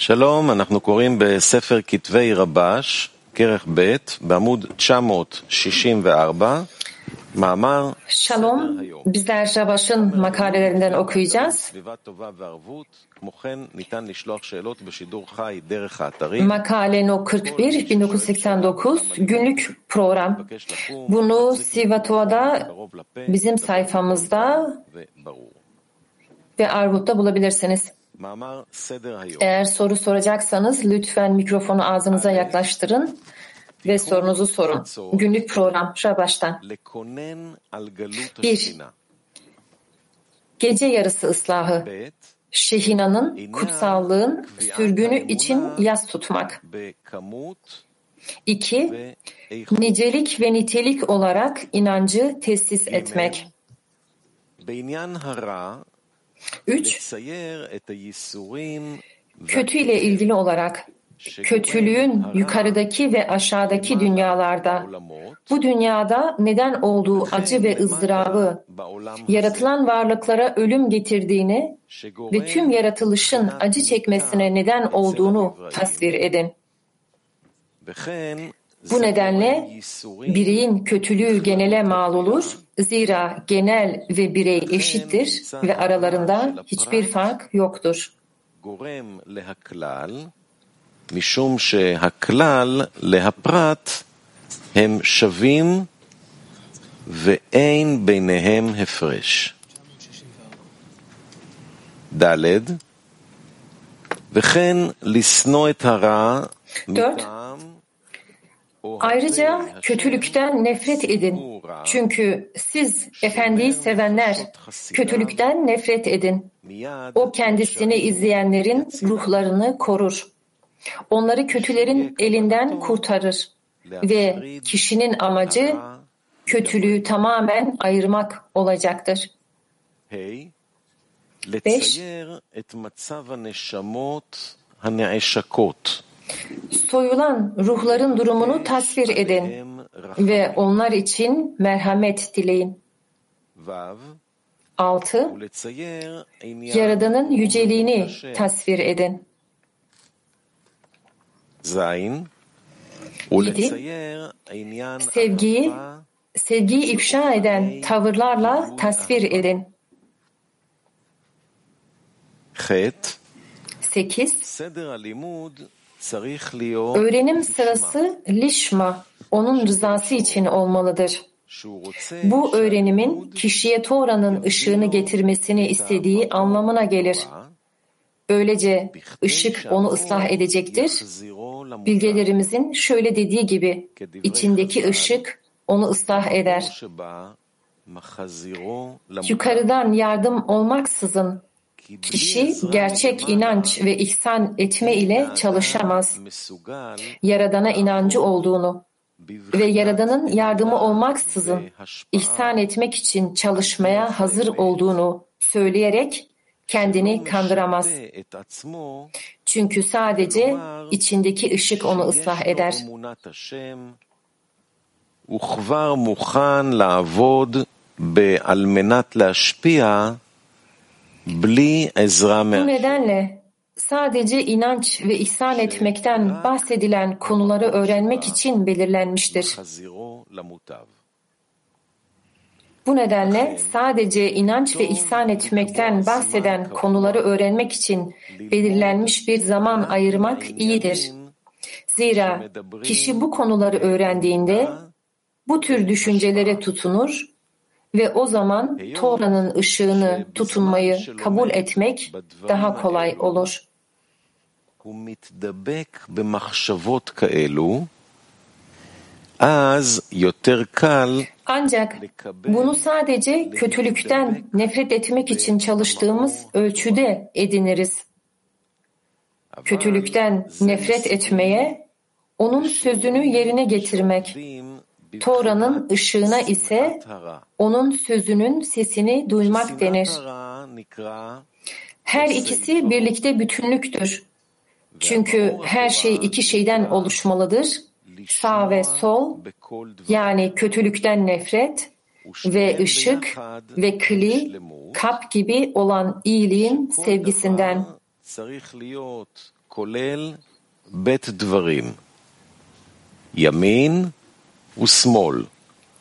שלום, אנחנו קוראים בספר כתבי רבש, כרך ב', בעמוד 964, מאמר Shalom, bizler Rabaş'ın makalelerinden okuyacağız. סביבה טובה וערבות, כמו כן ניתן לשלוח שאלות בשידור חי דרך האתרים. Makale No 41, 1989 günlük program. מבקש לקום, Bunu Sivatoa'da קרוב לפה bizim sayfamızda וברור. ve Arvut'ta bulabilirsiniz. Eğer soru soracaksanız lütfen mikrofonu ağzınıza yaklaştırın ve sorunuzu sorun. Günlük program Şabaş'tan. Bir, Gece yarısı ıslahı. Şehina'nın, kutsallığın sürgünü için yas tutmak. 2. Nicelik ve nitelik olarak inancı tesis etmek. Üç, kötü ile ilgili olarak kötülüğün yukarıdaki ve aşağıdaki dünyalarda, bu dünyada neden olduğu acı ve ızdırabı, yaratılan varlıklara ölüm getirdiğini ve tüm yaratılışın acı çekmesine neden olduğunu tasvir edin. Bu nedenle bireyin kötülüğü genele mal olur Zira genel ve birey eşittir ve aralarında hiçbir fark yoktur. גורם להכלל, משום שהכלל להפרט הם שווים ואין ביניהם הפרש. ד' וכן לשנוא את הרע מטעם Ayrıca kötülükten nefret edin. Çünkü siz efendiyi sevenler kötülükten nefret edin. O kendisini izleyenlerin ruhlarını korur. Onları kötülerin elinden kurtarır ve kişinin amacı kötülüğü tamamen ayırmak olacaktır. 5. Soyulan ruhların durumunu tasvir edin ve onlar için merhamet dileyin. 6. Yaradanın yüceliğini tasvir edin. 7. Sevgiyi, sevgiyi ifşa eden tavırlarla tasvir edin. 8. Öğrenim sırası lişma, onun rızası için olmalıdır. Bu öğrenimin kişiye Tora'nın ışığını getirmesini istediği anlamına gelir. Böylece ışık onu ıslah edecektir. Bilgelerimizin şöyle dediği gibi, içindeki ışık onu ıslah eder. Yukarıdan yardım olmaksızın kişi עזרה gerçek מלמעלה inanç ve ihsan etme ile çalışamaz. מסוגל Yaradana inancı olduğunu ve Yaradan'ın yardımı olmaksızın בהשפעה ihsan etmek için çalışmaya hazır olduğunu söyleyerek kendini kandıramaz. משפה את עצמו Çünkü sadece içindeki ışık onu ıslah שיש לו eder. אמונת השם, הוא כבר מוכן לעבוד ב- על מנת להשפיע בלי עזרה bu nedenle sadece inanç ve ihsan etmekten bahsedilen konuları öğrenmek için belirlenmiştir. Bu nedenle sadece inanç ve ihsan etmekten bahseden konuları öğrenmek için belirlenmiş bir zaman ayırmak iyidir. Zira kişi bu konuları öğrendiğinde bu tür düşüncelere tutunur ve o zaman Tora'nın ışığını tutunmayı kabul etmek daha kolay olur. Ancak bunu sadece kötülükten nefret etmek için çalıştığımız ölçüde ediniriz. Kötülükten nefret etmeye, onun sözünü yerine getirmek Tora'nın ışığına ise onun sözünün sesini duymak denir. Her ikisi birlikte bütünlüktür. Çünkü her şey iki şeyden oluşmalıdır. Sağ ve sol yani kötülükten nefret ve ışık ve kli kap gibi olan iyiliğin sevgisinden. Yamin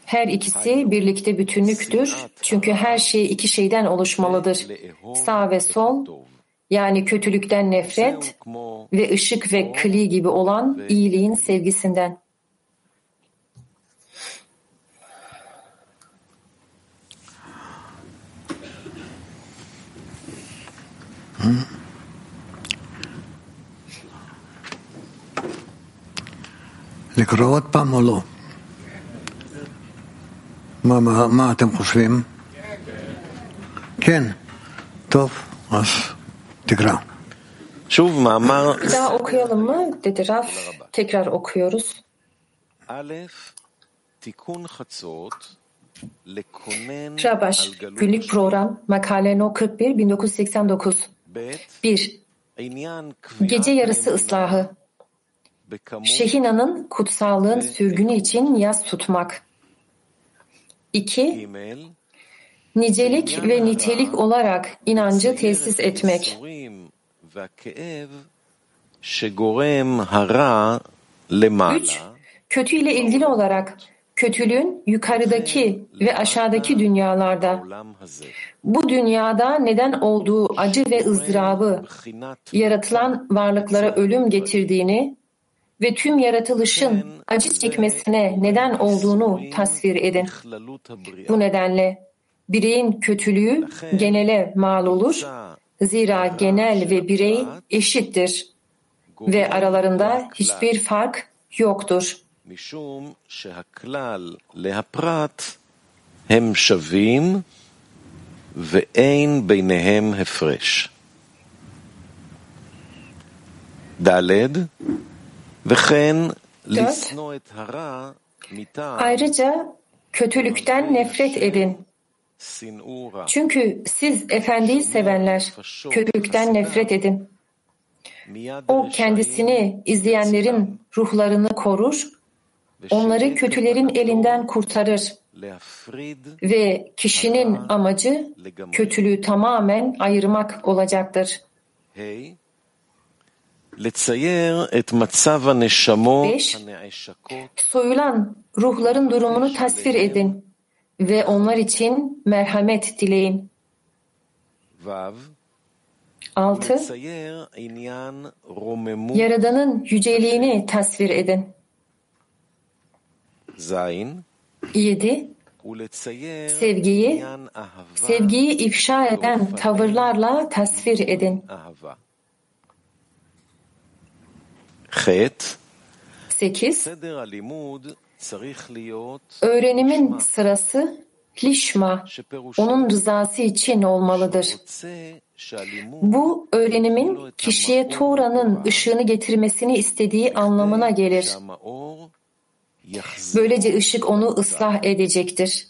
Her ikisi birlikte bütünlüktür. Çünkü her şey iki şeyden oluşmalıdır. Sağ ve sol, yani kötülükten nefret ve ışık ve kli gibi olan iyiliğin sevgisinden. לקרוא עוד פעם או לא? מה, מה, מה אתם חושבים? כן. טוב, אז תקרא. שוב מאמר Bir daha okuyalım mı? dedi Raf. Tekrar okuyoruz. א', תיקון חצות, לכונן Rabaş, על גלות günlük program, makale No 41, 1989. ב', 1. עניין Gece קביעת yarısı ıslahı. בכמות Şehina'nın kutsallığın sürgünü için yas tutmak. İki, nicelik ve nitelik olarak inancı tesis etmek. Üç, kötü ile ilgili olarak kötülüğün yukarıdaki ve aşağıdaki dünyalarda. Bu dünyada neden olduğu acı ve ızdırabı yaratılan varlıklara ölüm getirdiğini ve tüm yaratılışın acı çekmesine neden olduğunu tasvir edin. בכללות הבריאה. Bu nedenle bireyin kötülüğü genele mal olur. Zira genel ve birey eşittir ve aralarında hiçbir fark yoktur. משום שהכלל להפרט הם שווים ואין ביניהם הפרש. ד' Dört. Ayrıca kötülükten nefret edin. Çünkü siz efendiyi sevenler, kötülükten nefret edin. O kendisini izleyenlerin ruhlarını korur, onları kötülerin elinden kurtarır ve kişinin amacı kötülüğü tamamen ayırmak olacaktır. 5. Soyulan ruhların durumunu tasvir edin ve onlar için merhamet dileyin. 6. Yaradanın yüceliğini tasvir edin. Zayn 7. Sevgiyi, sevgiyi ifşa eden tavırlarla tasvir edin. 8. Öğrenimin sırası lişma, onun rızası için olmalıdır. Bu öğrenimin kişiye Tora'nın ışığını getirmesini istediği anlamına gelir. Böylece ışık onu ıslah edecektir.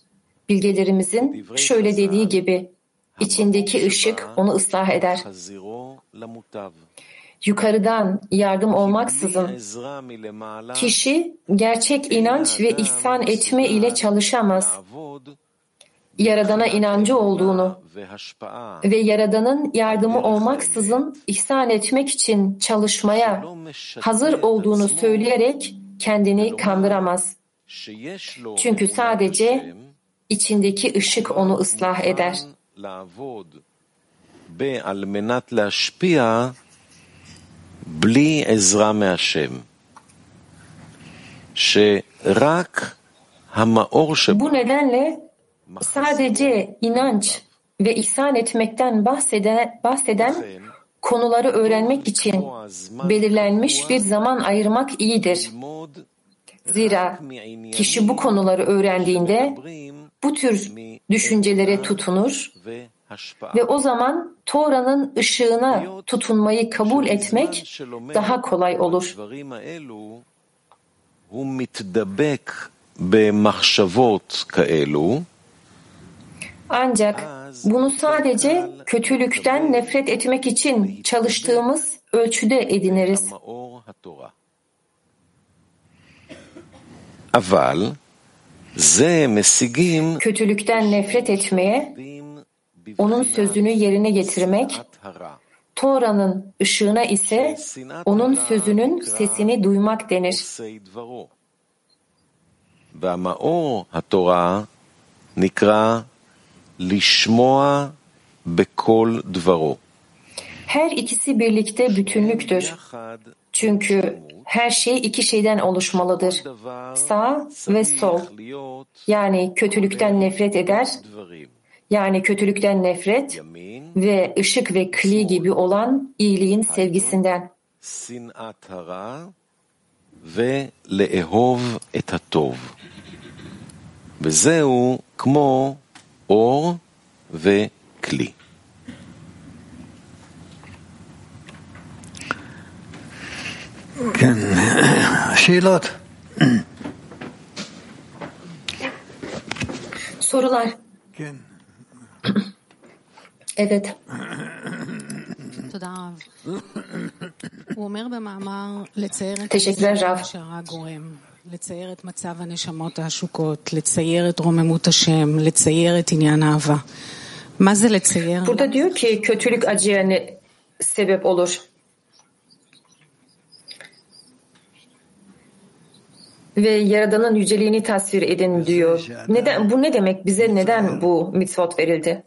Bilgelerimizin şöyle dediği gibi, içindeki ışık onu ıslah eder yukarıdan yardım olmaksızın kişi gerçek inanç ve ihsan etme ile çalışamaz. Yaradana inancı olduğunu ve Yaradan'ın yardımı olmaksızın ihsan etmek için çalışmaya hazır olduğunu söyleyerek kendini kandıramaz. Çünkü sadece içindeki ışık onu ıslah eder. בלי עזרה מהשם. שרק המאור שבו Bu nedenle sadece inanç ve ihsan etmekten bahseden, bahseden konuları öğrenmek için belirlenmiş bir zaman ayırmak iyidir. ללמוד Zira kişi bu konuları öğrendiğinde bu tür düşüncelere tutunur והשפעה. ve o zaman Tora'nın ışığına tutunmayı kabul etmek daha kolay olur. Ancak bunu sadece kötülükten nefret etmek için çalıştığımız ölçüde ediniriz. Kötülükten nefret etmeye onun sözünü yerine getirmek, הרע. Tora'nın ışığına ise onun sözünün sesini duymak denir. עושי דברו. והמאור, התורה, נקרא לשמוע בכל דברו. Her ikisi birlikte bütünlüktür. יחד Çünkü her şey iki şeyden oluşmalıdır. דבר Sağ ve sol. צריך להיות Yani kötülükten nefret eder, דברים. yani kötülükten nefret ימין, ve ışık ve kli gibi olan iyiliğin sevgisinden. שנאת הרע ולאהוב את הטוב. וזהו כמו אור וכלי. כן, שאלות? Sorular. כן. Evet. תודה רב. הוא אומר במאמר לצייר את תשקלר רב. מה שהרע גורם, לצייר את מצב הנשמות העשוקות, לצייר את רוממות השם, לצייר את עניין האהבה. מה זה לצייר? Burada diyor ki kötülük acıya ne sebep olur. Ve Yaradan'ın yüceliğini tasvir edin diyor. Neden bu ne demek? Bize neden bu mitzvot verildi?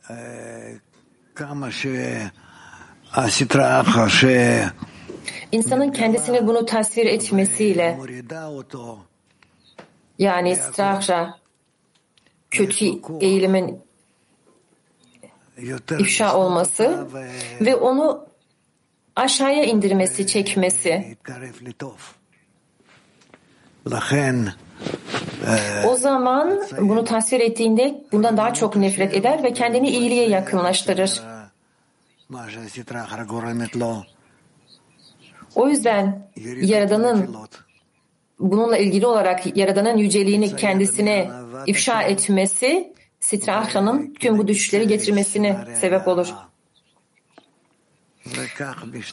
İnsanın kendisini bunu tasvir etmesiyle yani strahra kötü eğilimin ifşa olması ve onu aşağıya indirmesi, çekmesi. Ee, o zaman bunu tasvir ettiğinde bundan daha çok nefret eder ve kendini iyiliğe yakınlaştırır. O yüzden Yaradan'ın bununla ilgili olarak Yaradan'ın yüceliğini kendisine ifşa etmesi Sitrahra'nın tüm bu düşüşleri getirmesine sebep olur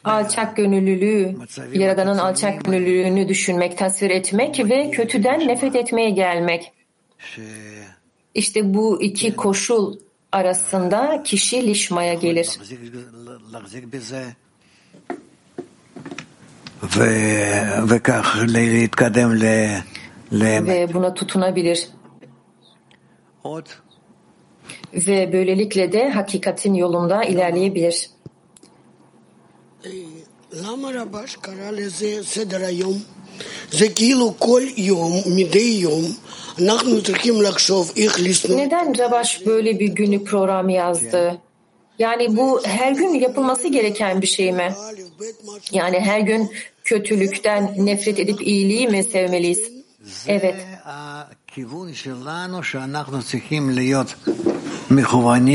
alçak gönüllülüğü, Yaradan'ın alçak gönüllülüğünü düşünmek, tasvir etmek ve kötüden nefret etmeye gelmek. İşte bu iki koşul arasında kişi lişmaya gelir. Ve buna tutunabilir. Ve böylelikle de hakikatin yolunda ilerleyebilir. למה רבש קרא לזה סדר היום? זה כאילו כל יום, מדי יום, אנחנו צריכים לחשוב איך לשנוא Neden Rabaş böyle bir günlük programı yazdı? Yani bu her gün yapılması gereken bir şey mi? א', ב', מה ש... Yani her gün kötülükten nefret edip iyiliği mi sevmeliyiz? Evet.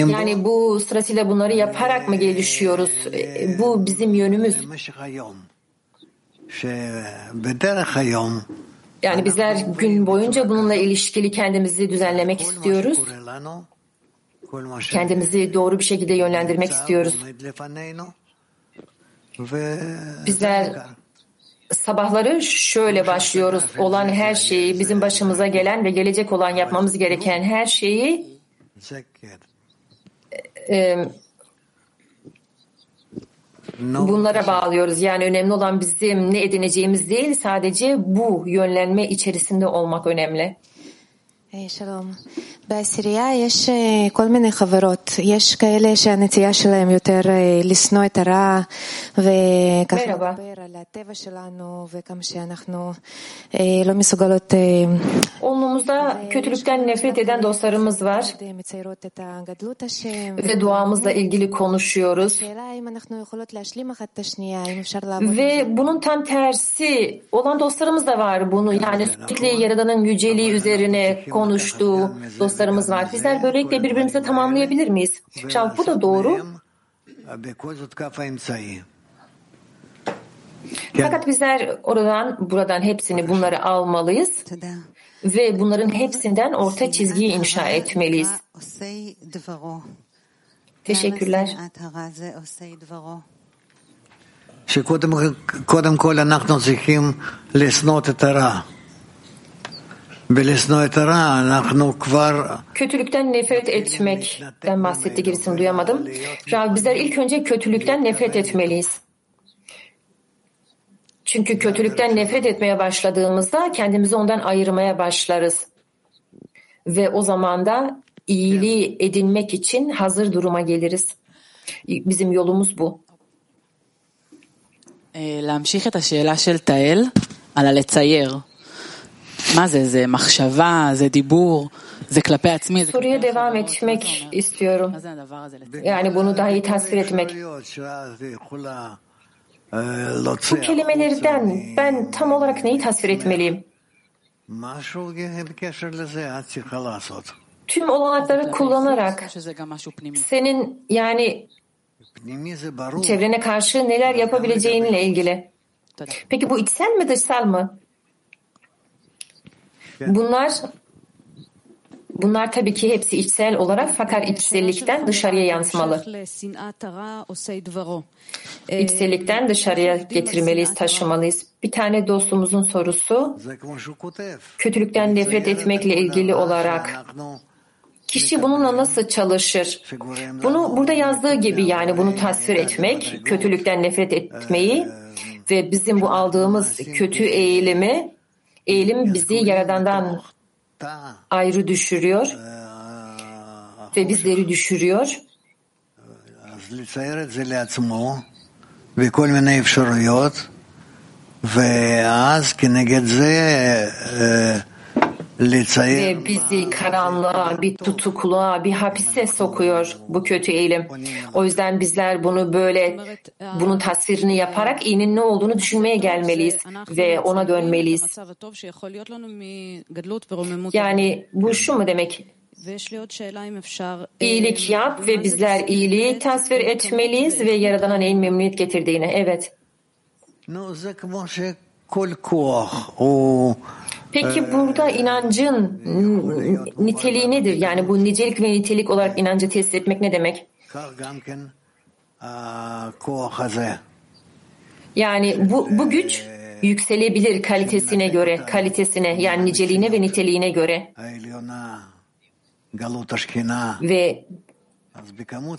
Yani bu sırasıyla bunları yaparak mı gelişiyoruz? E, bu bizim yönümüz. Yani bizler gün boyunca bununla ilişkili kendimizi düzenlemek istiyoruz. Kendimizi doğru bir şekilde yönlendirmek istiyoruz. Bizler sabahları şöyle başlıyoruz. Olan her şeyi, bizim başımıza gelen ve gelecek olan yapmamız gereken her şeyi e, bunlara bağlıyoruz. Yani önemli olan bizim ne edineceğimiz değil, sadece bu yönlenme içerisinde olmak önemli. היי, שלום. בעשירייה יש אה, כל מיני חברות. יש כאלה שהנטייה שלהם יותר אה, לשנוא את הרע וככה מרבה. לדבר על הטבע שלנו וכמה שאנחנו אה, לא מסוגלות אה, Onluğumuzda kötülükten nefret eden dostlarımız var מאוד, אה, מציירות את הגדלות השם. ve duamızla ilgili konuşuyoruz. השאלה אם אנחנו יכולות להשלים אחת את השנייה, אם אפשר לעבוד עם זה. Ve bunun tam tersi olan dostlarımız da var bunu. Yani sürekli Yaradan'ın yüceliği üzerine konuştuğu dostlarımız var. Bizler böylelikle birbirimizi tamamlayabilir miyiz? Şah bu da doğru. בכל זאת כף האמצעי. Fakat bizler oradan buradan hepsini bunları almalıyız תודה. ve bunların hepsinden orta çizgiyi inşa etmeliyiz. עושי דברו. Teşekkürler. למה שנאת הרע זה עושי דברו? שקודם קודם כל אנחנו צריכים לשנות את הרע. Kötülükten nefret etmekten bahsetti gerisini duyamadım. Rav bizler ilk önce kötülükten nefret etmeliyiz. Çünkü kötülükten nefret etmeye başladığımızda kendimizi ondan ayırmaya başlarız. Ve o zaman da iyiliği edinmek için hazır duruma geliriz. Bizim yolumuz bu. אה, להמשיך את השאלה של תהל על הלצייר. Soruya devam etmek istiyorum. Yani bunu daha iyi tasvir etmek. Bu kelimelerden ben tam olarak neyi tasvir etmeliyim? Tüm olanakları kullanarak senin yani çevrene karşı neler yapabileceğinle ilgili. Peki bu içsel mi dışsal mı? Bunlar Bunlar tabii ki hepsi içsel olarak fakat içsellikten dışarıya yansımalı. İçsellikten dışarıya getirmeliyiz, taşımalıyız. Bir tane dostumuzun sorusu kötülükten nefret etmekle ilgili olarak Kişi bununla nasıl çalışır? Bunu burada yazdığı gibi yani bunu tasvir etmek, kötülükten nefret etmeyi ve bizim bu aldığımız kötü eğilimi Eğilim bizi Yaradan'dan ayrı düşürüyor ve bizleri düşürüyor. Ve bizi karanlığa, bir tutukluğa, bir hapise sokuyor bu kötü eğilim. O yüzden bizler bunu böyle, bunun tasvirini yaparak iyinin ne olduğunu düşünmeye gelmeliyiz ve ona dönmeliyiz. Yani bu şu mu demek? İyilik yap ve bizler iyiliği tasvir etmeliyiz ve Yaradan'a neyin memnuniyet getirdiğini. Evet. Peki burada inancın niteliği nedir? Yani bu nicelik ve nitelik olarak inancı tesis etmek ne demek? Yani bu, bu güç yükselebilir kalitesine göre, kalitesine yani niceliğine ve niteliğine göre. Ve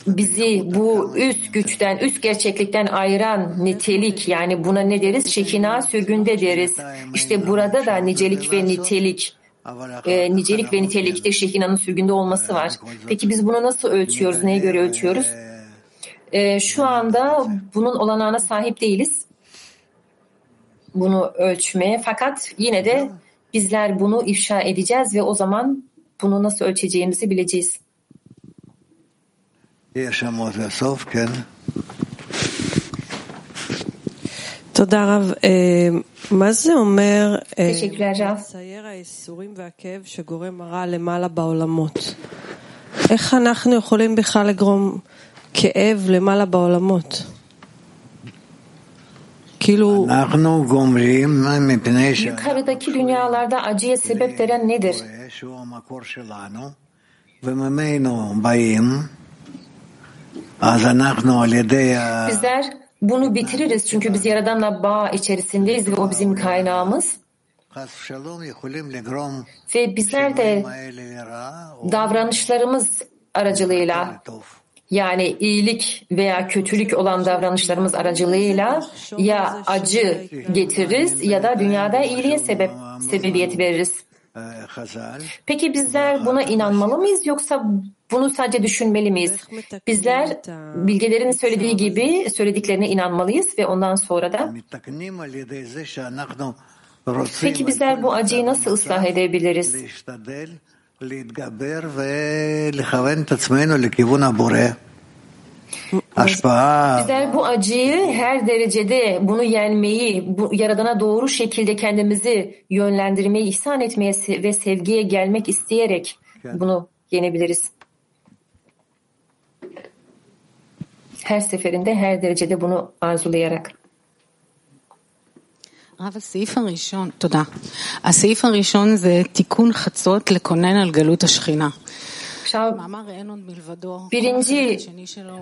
bizi bu üst güçten, üst gerçeklikten ayıran nitelik yani buna ne deriz? Şekina sürgünde deriz. İşte burada da nicelik ve nitelik e, nicelik ve nitelikte şehinanın sürgünde olması var. Peki biz bunu nasıl ölçüyoruz? Neye göre ölçüyoruz? E, şu anda bunun olanağına sahip değiliz. Bunu ölçmeye. Fakat yine de bizler bunu ifşa edeceğiz ve o zaman bunu nasıl ölçeceğimizi bileceğiz. יש שם עוד לסוף, כן? תודה רב. אה, מה זה אומר אה. לצייר הייסורים והכאב שגורם הרע למעלה בעולמות? איך אנחנו יכולים בכלל לגרום כאב למעלה בעולמות? כאילו, אנחנו גומרים מפני Yukarıdaki dünyalarda acıya sebep veren nedir? שהבורא, שהוא המקור Bizler bunu bitiririz çünkü biz Yaradan'la bağ içerisindeyiz ve o bizim kaynağımız. Ve bizler de davranışlarımız aracılığıyla yani iyilik veya kötülük olan davranışlarımız aracılığıyla ya acı getiririz ya da dünyada iyiliğe sebep sebebiyet veririz. Peki bizler buna inanmalı mıyız yoksa bunu sadece düşünmeli miyiz? Bizler bilgelerin söylediği gibi söylediklerine inanmalıyız ve ondan sonra da Peki bizler bu acıyı nasıl ıslah edebiliriz? Bizler bu acıyı her derecede bunu yenmeyi, bu yaradana doğru şekilde kendimizi yönlendirmeyi, ihsan etmeye se- ve sevgiye gelmek isteyerek bunu yenebiliriz. Her seferinde her derecede bunu arzulayarak. רב, הסעיף הראשון, תודה. הסעיף הראשון זה תיקון חצות לקונן על גלות השכינה. Şav birinci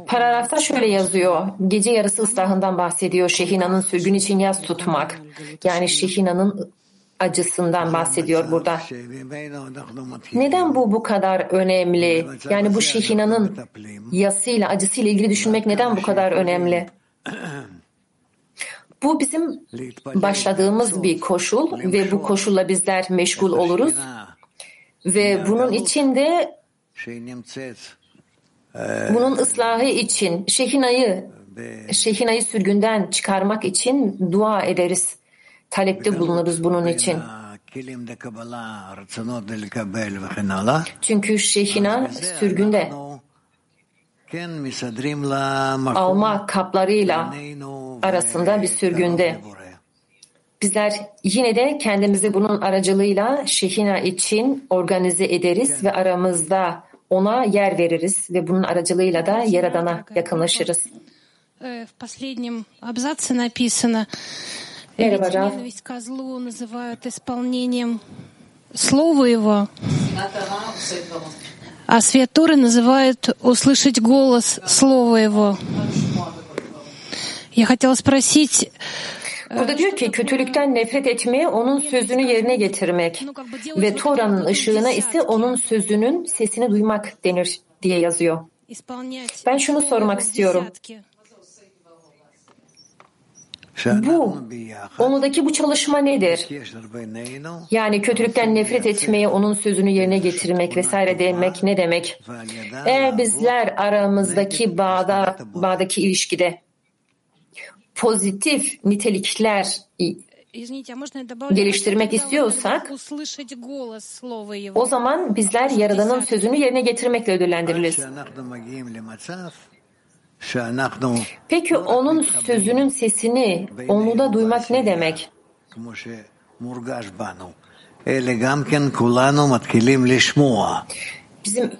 paragrafta şöyle yazıyor. Gece yarısı ıslahından bahsediyor. Şehina'nın sürgün için yaz tutmak. Yani Şehina'nın acısından bahsediyor burada. Neden bu bu kadar önemli? Yani bu Şehina'nın yasıyla, acısıyla ilgili düşünmek neden bu kadar önemli? Bu bizim başladığımız bir koşul ve bu koşulla bizler meşgul oluruz. Ve bunun için de bunun ıslahı için Şehina'yı Şehina'yı sürgünden çıkarmak için dua ederiz. Talepte bulunuruz bunun için. Çünkü Şehina sürgünde alma kaplarıyla arasında bir sürgünde. Bizler yine de kendimizi bunun aracılığıyla Şehina için organize ederiz ve aramızda ona yer veririz ve bunun aracılığıyla da Yaradan'a yakınlaşırız. В последнем абзаце написано, ведь ненависть ко злу называют исполнением слова его, а свет Торы называют услышать голос слова его. Я хотела спросить, Burada diyor ki kötülükten nefret etmeye onun sözünü yerine getirmek ve Tora'nın ışığına ise onun sözünün sesini duymak denir diye yazıyor. Ben şunu sormak istiyorum. Bu, onudaki bu çalışma nedir? Yani kötülükten nefret etmeye, onun sözünü yerine getirmek vesaire demek ne demek? Eğer bizler aramızdaki bağda, bağdaki ilişkide pozitif nitelikler geliştirmek istiyorsak o zaman bizler Yaradan'ın sözünü yerine getirmekle ödüllendiriliriz. Peki onun sözünün sesini onu da duymak ne demek? Bizim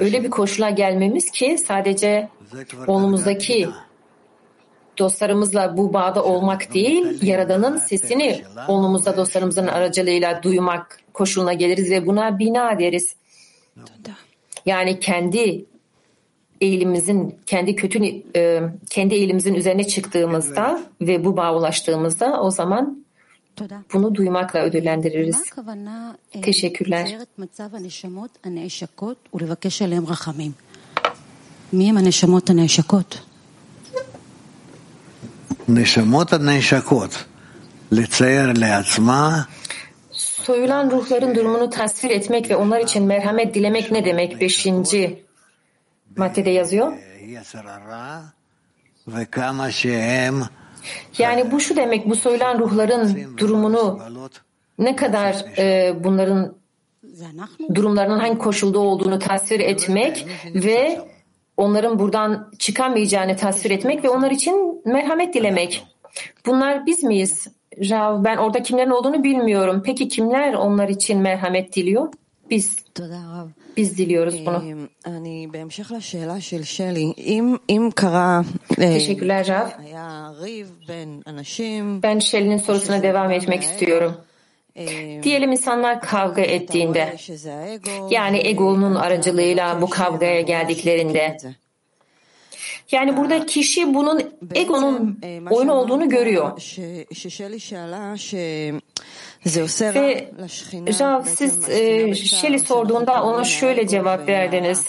öyle bir koşula gelmemiz ki sadece onumuzdaki dostlarımızla bu bağda olmak değil, Yaradan'ın sesini onumuzda dostlarımızın aracılığıyla duymak koşuluna geliriz ve buna bina deriz. Yani kendi eğilimimizin, kendi kötü e, kendi eğilimimizin üzerine çıktığımızda ve bu bağa ulaştığımızda o zaman תודה. bunu duymakla מה ödüllendiririz. הכוונה אה, Teşekkürler. לצייר את מצב הנשמות הנעשקות ולבקש עליהן רחמים? מי הם הנשמות הנעשקות? Soyulan ruhların durumunu tasvir etmek ve onlar için merhamet dilemek ne demek? Beşinci maddede yazıyor. Yani bu şu demek, bu soyulan ruhların durumunu ne kadar e, bunların durumlarının hangi koşulda olduğunu tasvir etmek ve onların buradan çıkamayacağını tasvir etmek ve onlar için merhamet dilemek. Bunlar biz miyiz? Rav, ben orada kimlerin olduğunu bilmiyorum. Peki kimler onlar için merhamet diliyor? Biz. Biz diliyoruz bunu. Teşekkürler Rav. Ben Şeli'nin sorusuna devam etmek istiyorum. Diyelim insanlar kavga ettiğinde, yani egonun aracılığıyla bu kavgaya geldiklerinde, yani burada kişi bunun egonun oyun olduğunu görüyor. Ve Jav siz Shelley sorduğunda ona şöyle cevap verdiniz.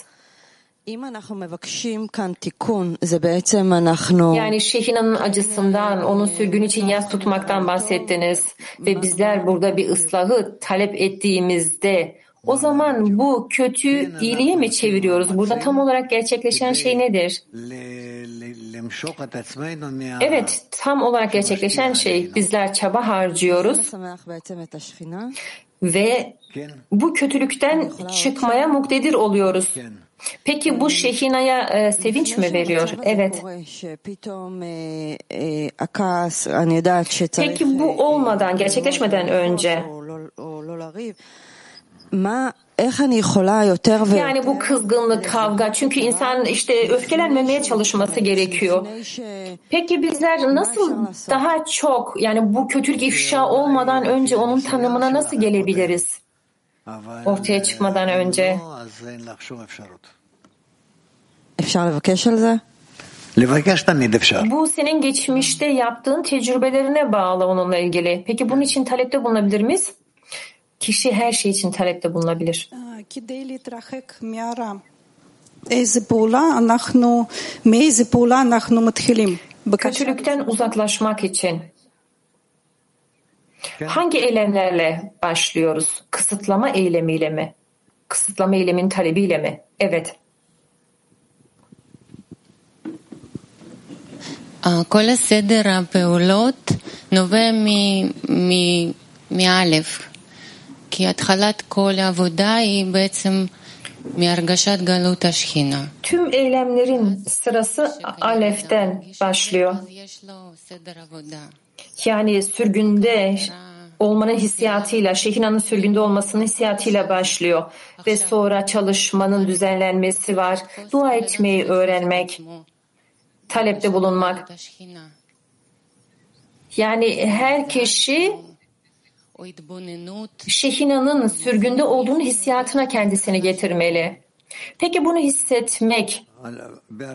Yani Şehina'nın acısından, onun sürgün için yas tutmaktan bahsettiniz ve bizler burada bir ıslahı talep ettiğimizde o zaman bu kötü iyiliğe mi çeviriyoruz? Burada tam olarak gerçekleşen şey nedir? Evet, tam olarak gerçekleşen şey bizler çaba harcıyoruz ve bu kötülükten çıkmaya muktedir oluyoruz. Peki bu Şehina'ya e, sevinç mi veriyor? Evet. Peki bu olmadan, gerçekleşmeden önce yani bu kızgınlık, kavga. Çünkü insan işte öfkelenmemeye çalışması gerekiyor. Peki bizler nasıl daha çok yani bu kötülük ifşa olmadan önce onun tanımına nasıl gelebiliriz? ortaya çıkmadan önce. bu senin geçmişte yaptığın tecrübelerine bağlı onunla ilgili. Peki bunun için talepte bulunabilir miyiz? Kişi her şey için talepte bulunabilir. Kötülükten uzaklaşmak için. hangi eylemlerle başlıyoruz? Kısıtlama eylemiyle mi? Kısıtlama eylemin talebiyle mi? Evet. כל הסדר הפעולות נובע מאלף, כי התחלת כל העבודה היא בעצם מהרגשת גלות השכינה. Tüm eylemlerin sırası Alef'ten başlıyor. Yani sürgünde olmanın hissiyatıyla, Şehina'nın sürgünde olmasının hissiyatıyla başlıyor. Ve sonra çalışmanın düzenlenmesi var. Dua etmeyi öğrenmek, talepte bulunmak. Yani her kişi Şehina'nın sürgünde olduğunu hissiyatına kendisini getirmeli. Peki bunu hissetmek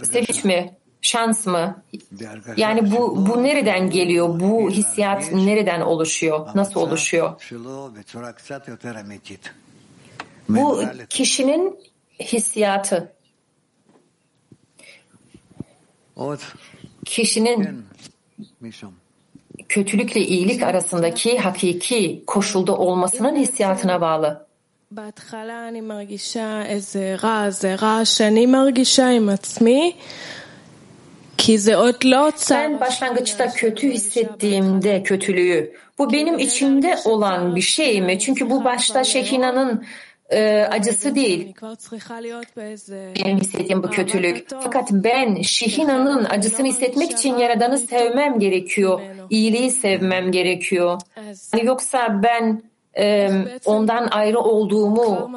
sevinç mi? Şans mı? Yani bu bu nereden geliyor? Bu hissiyat nereden oluşuyor? Nasıl oluşuyor? Bu kişinin hissiyatı. Kişinin kötülükle iyilik arasındaki hakiki koşulda olmasının hissiyatına bağlı. בהתחלה אני מרגישה איזה רע, זה רע שאני מרגישה עם עצמי, ben başlangıçta kötü hissettiğimde kötülüğü, bu benim içimde olan bir şey mi? Çünkü bu başta Şehina'nın e, acısı değil. Benim hissettiğim bu kötülük. Fakat ben Şehina'nın acısını hissetmek için Yaradan'ı sevmem gerekiyor. İyiliği sevmem gerekiyor. Yani yoksa ben e, ondan ayrı olduğumu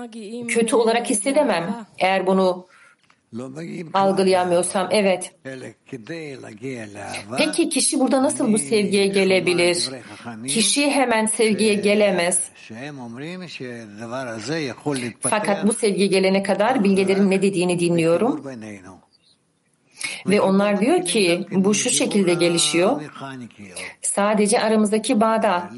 kötü olarak hissedemem. Eğer bunu algılayamıyorsam evet. Peki kişi burada nasıl bu sevgiye gelebilir? Kişi hemen sevgiye gelemez. Fakat bu sevgiye gelene kadar bilgelerin ne dediğini dinliyorum. Ve onlar diyor ki bu şu şekilde gelişiyor. Sadece aramızdaki bağda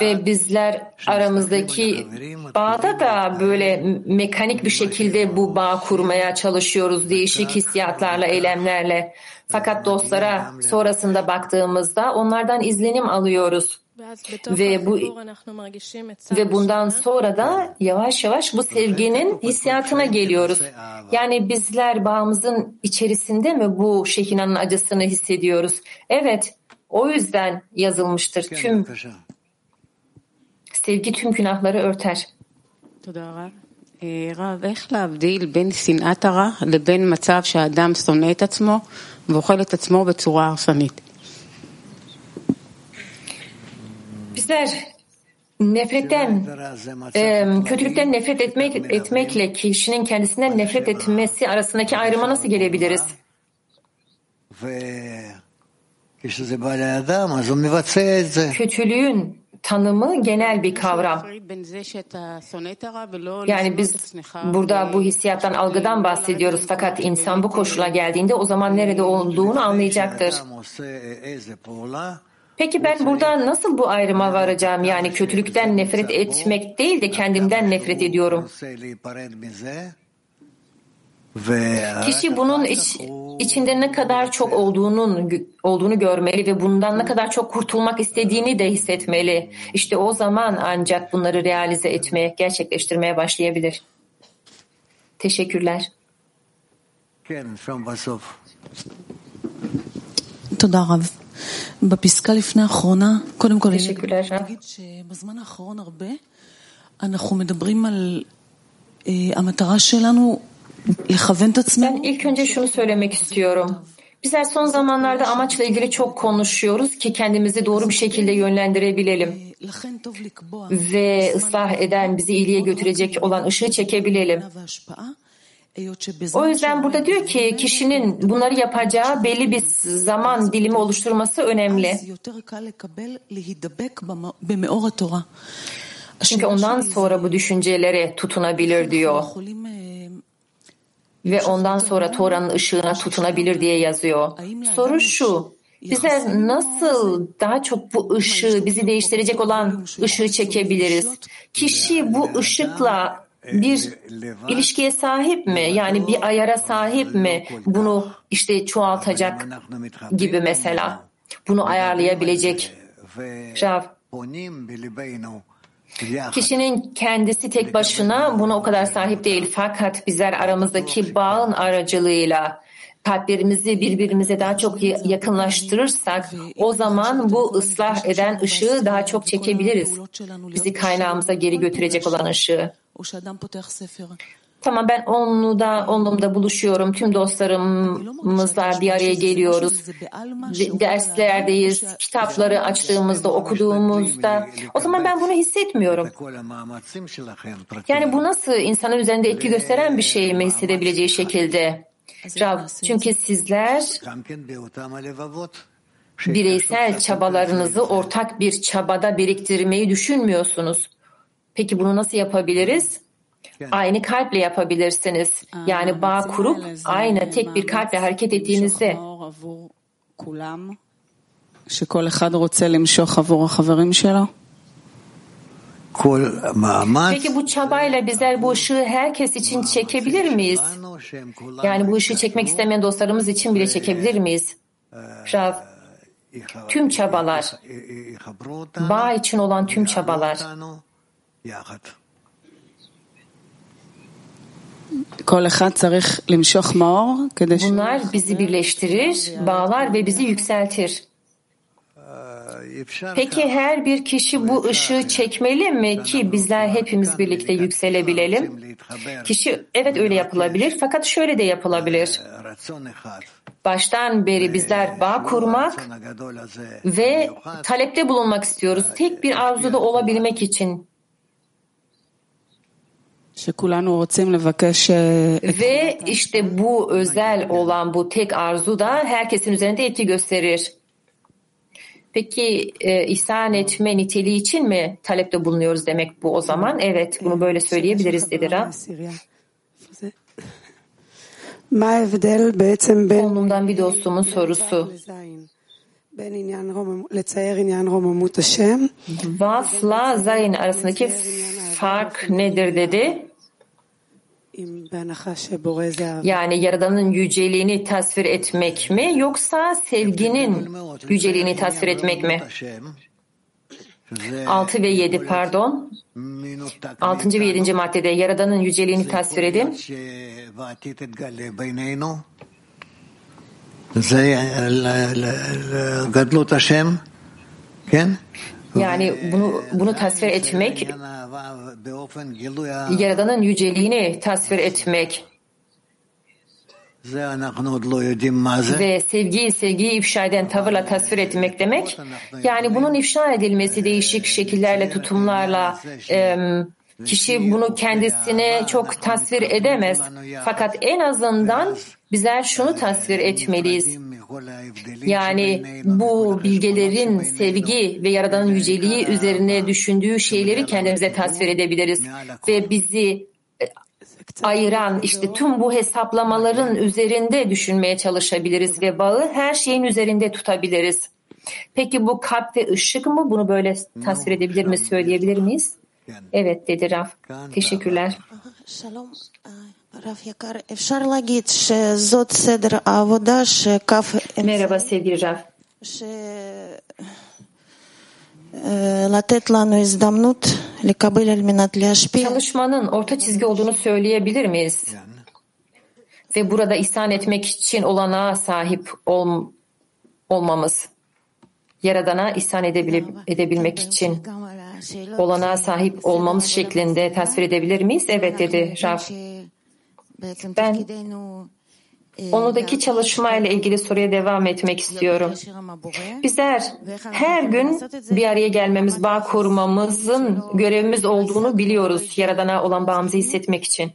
ve bizler aramızdaki bağda da böyle mekanik bir şekilde bu bağ kurmaya çalışıyoruz değişik hissiyatlarla, eylemlerle. Fakat dostlara sonrasında baktığımızda onlardan izlenim alıyoruz. Ve bu ve bundan sonra da yavaş yavaş bu sevginin hissiyatına geliyoruz. Yani bizler bağımızın içerisinde mi bu Şehina'nın acısını hissediyoruz? Evet, o yüzden yazılmıştır. Tüm sevgi tüm günahları örter. רב, איך להבדיל בין שנאת הרע לבין מצב שהאדם שונא את עצמו ואוכל את עצמו בצורה הרסנית? Bizler nefretten, e, kötülükten nefret etmek, etmekle kişinin kendisinden nefret etmesi arasındaki ayrıma nasıl gelebiliriz? Kötülüğün tanımı genel bir kavram. Yani biz burada bu hissiyattan, algıdan bahsediyoruz. Fakat insan bu koşula geldiğinde o zaman nerede olduğunu anlayacaktır. Peki ben burada nasıl bu ayrıma varacağım? Yani kötülükten nefret etmek değil de kendimden nefret ediyorum. Kişi bunun iç, içinde ne kadar çok olduğunun olduğunu görmeli ve bundan ne kadar çok kurtulmak istediğini de hissetmeli. İşte o zaman ancak bunları realize etmeye, gerçekleştirmeye başlayabilir. Teşekkürler. תודה רב. בפסקה לפני האחרונה, קודם כל, אני אגיד שבזמן האחרון הרבה אנחנו מדברים על אה, המטרה שלנו לכוון את עצמנו. ben ilk önce şunu söylemek istiyorum. Bizler son zamanlarda amaçla ilgili çok konuşuyoruz ki kendimizi doğru bir şekilde yönlendirebilelim ve ıslah eden, bizi iyiliğe götürecek olan ışığı çekebilelim. O yüzden burada diyor ki kişinin bunları yapacağı belli bir zaman dilimi oluşturması önemli. Çünkü ondan sonra bu düşüncelere tutunabilir diyor. Ve ondan sonra Tora'nın ışığına tutunabilir diye yazıyor. Soru şu, bizler nasıl daha çok bu ışığı, bizi değiştirecek olan ışığı çekebiliriz? Kişi bu ışıkla bir ilişkiye sahip mi? Yani bir ayara sahip mi? Bunu işte çoğaltacak gibi mesela. Bunu ayarlayabilecek. Rav. Kişinin kendisi tek başına buna o kadar sahip değil. Fakat bizler aramızdaki bağın aracılığıyla kalplerimizi birbirimize daha çok yakınlaştırırsak o zaman bu ıslah eden ışığı daha çok çekebiliriz. Bizi kaynağımıza geri götürecek olan ışığı. Tamam ben onluda, onlumda buluşuyorum. Tüm dostlarımızla bir araya geliyoruz. Derslerdeyiz. Kitapları açtığımızda, okuduğumuzda. O zaman ben bunu hissetmiyorum. Yani bu nasıl insanın üzerinde etki gösteren bir şey mi hissedebileceği şekilde? Rav, çünkü sizler bireysel çabalarınızı ortak bir çabada biriktirmeyi düşünmüyorsunuz. Peki bunu nasıl yapabiliriz? Aynı kalple yapabilirsiniz. Yani bağ kurup aynı tek bir kalple hareket ettiğinizde. שכל אחד רוצה למשוך עבור החברים שלו? Peki bu çabayla bizler bu ışığı herkes için çekebilir miyiz? Yani bu ışığı çekmek istemeyen dostlarımız için bile çekebilir miyiz? Rav, tüm çabalar, bağ için olan tüm çabalar. Bunlar bizi birleştirir, bağlar ve bizi yükseltir. Peki her bir kişi bu ışığı çekmeli mi ki bizler hepimiz birlikte yükselebilelim? Kişi evet öyle yapılabilir fakat şöyle de yapılabilir. Baştan beri bizler bağ kurmak ve talepte bulunmak istiyoruz. Tek bir arzuda olabilmek için. Ve işte bu özel olan bu tek arzu da herkesin üzerinde etki gösterir. Peki e, ihsan etme niteliği için mi talepte bulunuyoruz demek bu o zaman? Evet bunu böyle söyleyebiliriz dedi Rab. Onumdan bir dostumun sorusu. Vafla Zayn arasındaki fark nedir dedi. Yani Yaradan'ın yüceliğini tasvir etmek mi yoksa sevginin yüceliğini tasvir etmek mi? 6 ve 7 pardon. 6. ve 7. maddede Yaradan'ın yüceliğini tasvir edin. Yani bunu bunu tasvir etmek, Yaradan'ın yüceliğini tasvir etmek ve sevgiyi sevgiyi ifşa eden tavırla tasvir etmek demek. Yani bunun ifşa edilmesi değişik şekillerle, tutumlarla, kişi bunu kendisine çok tasvir edemez. Fakat en azından bizler şunu tasvir etmeliyiz. Yani bu bilgelerin sevgi ve Yaradan'ın yüceliği üzerine düşündüğü şeyleri kendimize tasvir edebiliriz. Ve bizi e, ayıran işte tüm bu hesaplamaların üzerinde düşünmeye çalışabiliriz ve bağı her şeyin üzerinde tutabiliriz. Peki bu kalp ve ışık mı? Bunu böyle tasvir edebilir mi, söyleyebilir miyiz? Evet dedi Raf. Teşekkürler. Merhaba sevgili Raf. Çalışmanın orta çizgi olduğunu söyleyebilir miyiz? Ve burada ihsan etmek için olanağa sahip ol, olmamız. Yaradana ihsan edebilmek için olanağa sahip olmamız şeklinde tasvir edebilir miyiz? Evet dedi Raf. Ben onudaki çalışmayla ilgili soruya devam etmek istiyorum. Bizler her gün bir araya gelmemiz, bağ kurmamızın görevimiz olduğunu biliyoruz Yaradan'a olan bağımızı hissetmek için.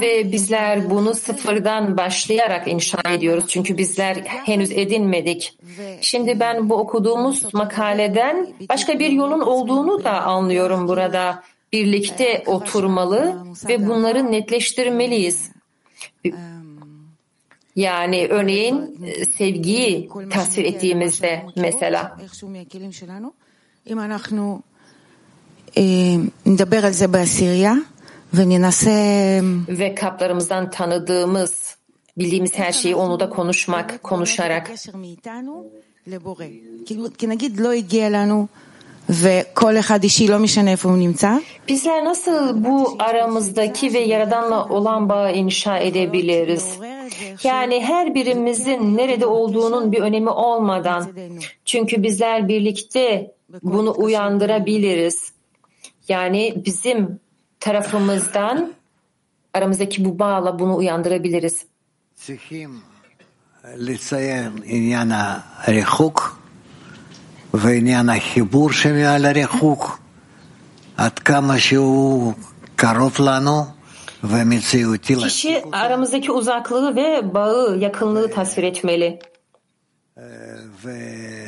Ve bizler bunu sıfırdan başlayarak inşa ediyoruz. Çünkü bizler henüz edinmedik. Şimdi ben bu okuduğumuz makaleden başka bir yolun olduğunu da anlıyorum burada birlikte oturmalı ve bunları netleştirmeliyiz. Yani örneğin sevgiyi tasvir ettiğimizde mesela. Ve kaplarımızdan tanıdığımız, bildiğimiz her şeyi onu da konuşmak, konuşarak. Bizler nasıl bu aramızdaki ve Yaradan'la olan bağı inşa edebiliriz? Yani her birimizin nerede olduğunun bir önemi olmadan. Çünkü bizler birlikte bunu uyandırabiliriz. Yani bizim tarafımızdan aramızdaki bu bağla bunu uyandırabiliriz. ועניין החיבור שמעל הריחוק, עד כמה שהוא קרוב לנו ומציאותי. Kişi aramızdaki uzaklığı ve bağı, yakınlığı tasvir etmeli. Ve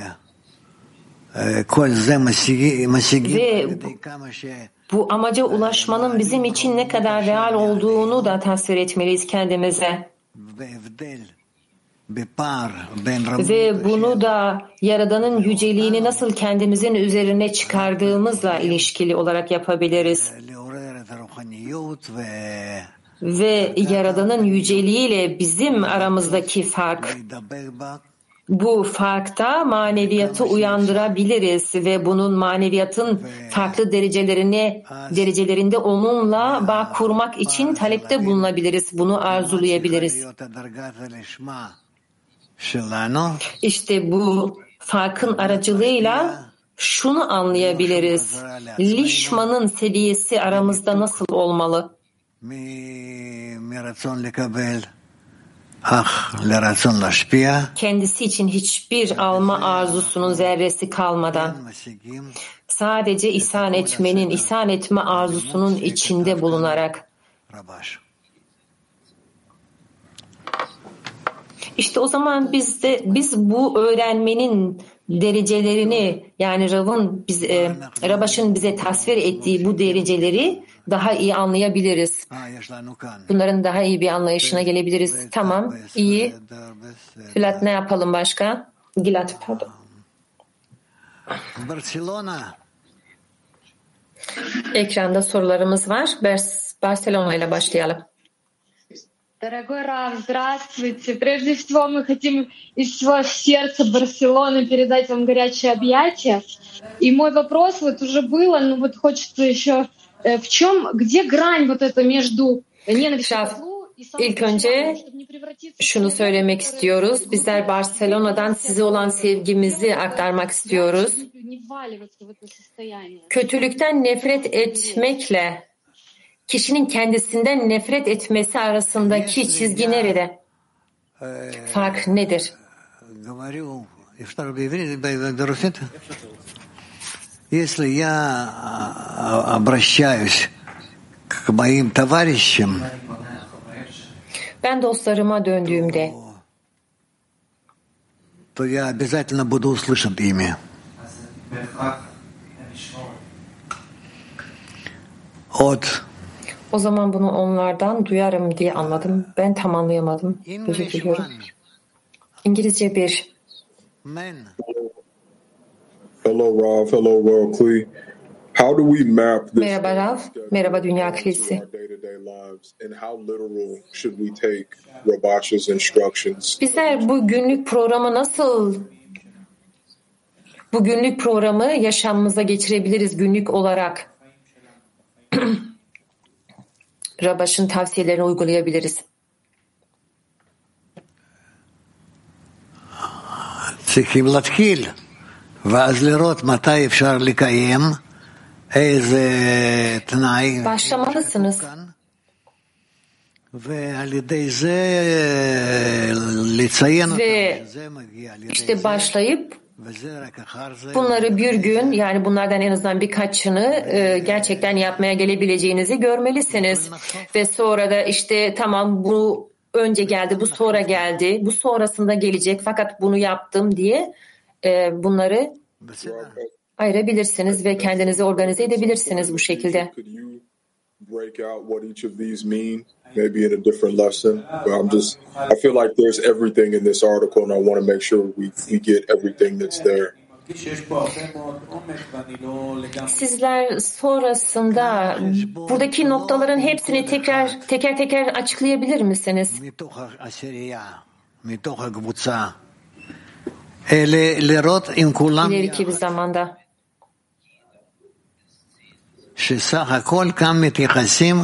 bu amaca ulaşmanın bizim için ne kadar real olduğunu da tasvir etmeliyiz kendimize. Ve bunu da Yaradan'ın yüceliğini nasıl kendimizin üzerine çıkardığımızla ilişkili olarak yapabiliriz. Ve Yaradan'ın yüceliğiyle bizim aramızdaki fark, bu farkta maneviyatı uyandırabiliriz ve bunun maneviyatın farklı derecelerine derecelerinde onunla bağ kurmak için talepte bulunabiliriz. Bunu arzulayabiliriz. İşte bu farkın aracılığıyla şunu anlayabiliriz. Lişmanın seviyesi aramızda nasıl olmalı? Kendisi için hiçbir alma arzusunun zerresi kalmadan. sadece ihsan etmenin, ihsan etme arzusunun içinde bulunarak İşte o zaman biz de biz bu öğrenmenin derecelerini yani Rav'ın biz e, Rabaş'ın bize tasvir ettiği bu dereceleri daha iyi anlayabiliriz. Bunların daha iyi bir anlayışına gelebiliriz. Tamam, iyi. Filat ne yapalım başka? Gilat pardon. Ekranda sorularımız var. Barcelona ile başlayalım. Дорогой Рав, здравствуйте. Прежде всего мы хотим из всего сердца Барселоны передать вам горячее объятие. И мой вопрос вот уже было, ну вот хочется еще в чем, где грань вот эта между ненавистью İlk önce şunu söylemek istiyoruz. Bizler Barcelona'dan size olan sevgimizi aktarmak istiyoruz. Kötülükten nefret etmekle kişinin kendisinden nefret etmesi arasındaki çizgi nerede? Fark nedir? Если я обращаюсь к моим товарищам, ben dostlarıma döndüğümde то я обязательно буду услышан ими. От o zaman bunu onlardan duyarım diye anladım. Ben tam anlayamadım. Özür diliyorum. İngilizce bir. Hello Rav, hello Royal Klee. How do we map this Merhaba Rav, merhaba Dünya Kilisi. Bizler bu günlük programı nasıl bu günlük programı yaşamımıza geçirebiliriz günlük olarak? Rabaş'ın tavsiyelerini uygulayabiliriz. צריכים להתחיל, ואז לראות מתי אפשר לקיים איזה תנאי. Başlamalısınız. ועל ידי זה לציין Ve işte başlayıp bunları bir gün yani bunlardan en azından birkaçını e, gerçekten yapmaya gelebileceğinizi görmelisiniz. Ve sonra da işte tamam bu önce geldi, bu sonra geldi, bu sonrasında gelecek fakat bunu yaptım diye e, bunları ayırabilirsiniz ve kendinizi organize edebilirsiniz bu şekilde break out what each of these mean, maybe in a different lesson. But I'm just, I feel like there's everything in this article, and I want to make sure we, we get everything that's there. Sizler sonrasında buradaki noktaların hepsini tekrar teker teker açıklayabilir misiniz? İleriki bir zamanda. שסך הכל כאן מתייחסים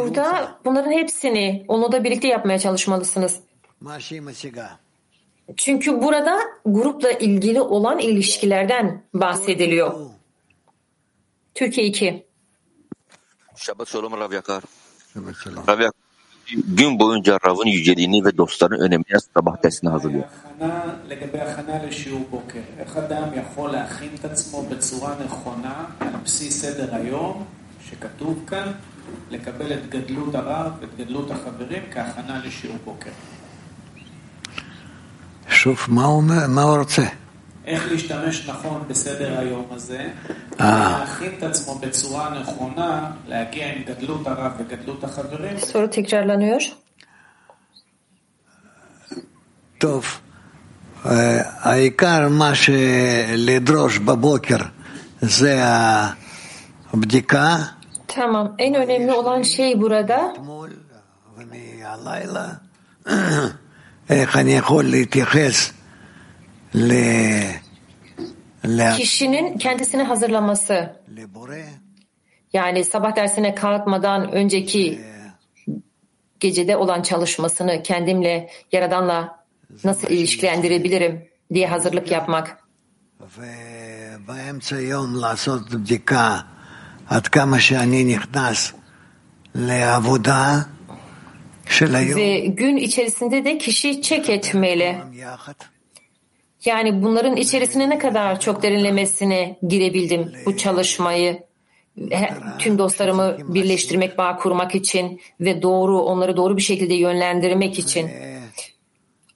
Burada bunların hepsini onu da birlikte yapmaya çalışmalısınız. Çünkü burada grupla ilgili olan ilişkilerden bahsediliyor. Türkiye 2. Şabat Shalom Rav Yakar. Rav Yakar gün boyunca Rav'ın yüceliğini ve dostların önemini sabah dersine hazırlıyor. שכתוב כאן, לקבל את גדלות הרב ואת גדלות החברים כהכנה לשיעור בוקר. שוב, מה הוא, מה הוא רוצה? איך להשתמש נכון בסדר היום הזה, להכין את עצמו בצורה נכונה, להגיע עם גדלות הרב וגדלות החברים. Soru tekrarlanıyor. טוב, העיקר מה שלדרוש בבוקר זה. Bdika. Tamam. En önemli olan şey burada kişinin kendisini hazırlaması. Yani sabah dersine kalkmadan önceki gecede olan çalışmasını kendimle, Yaradan'la nasıl ilişkilendirebilirim diye hazırlık yapmak. עד כמה שאני נכנס לעבודה של היום. Ve gün içerisinde de kişi çek etmeli. Yani bunların içerisine ne kadar çok derinlemesine girebildim bu çalışmayı tüm dostlarımı birleştirmek, bağ kurmak için ve doğru onları doğru bir şekilde yönlendirmek için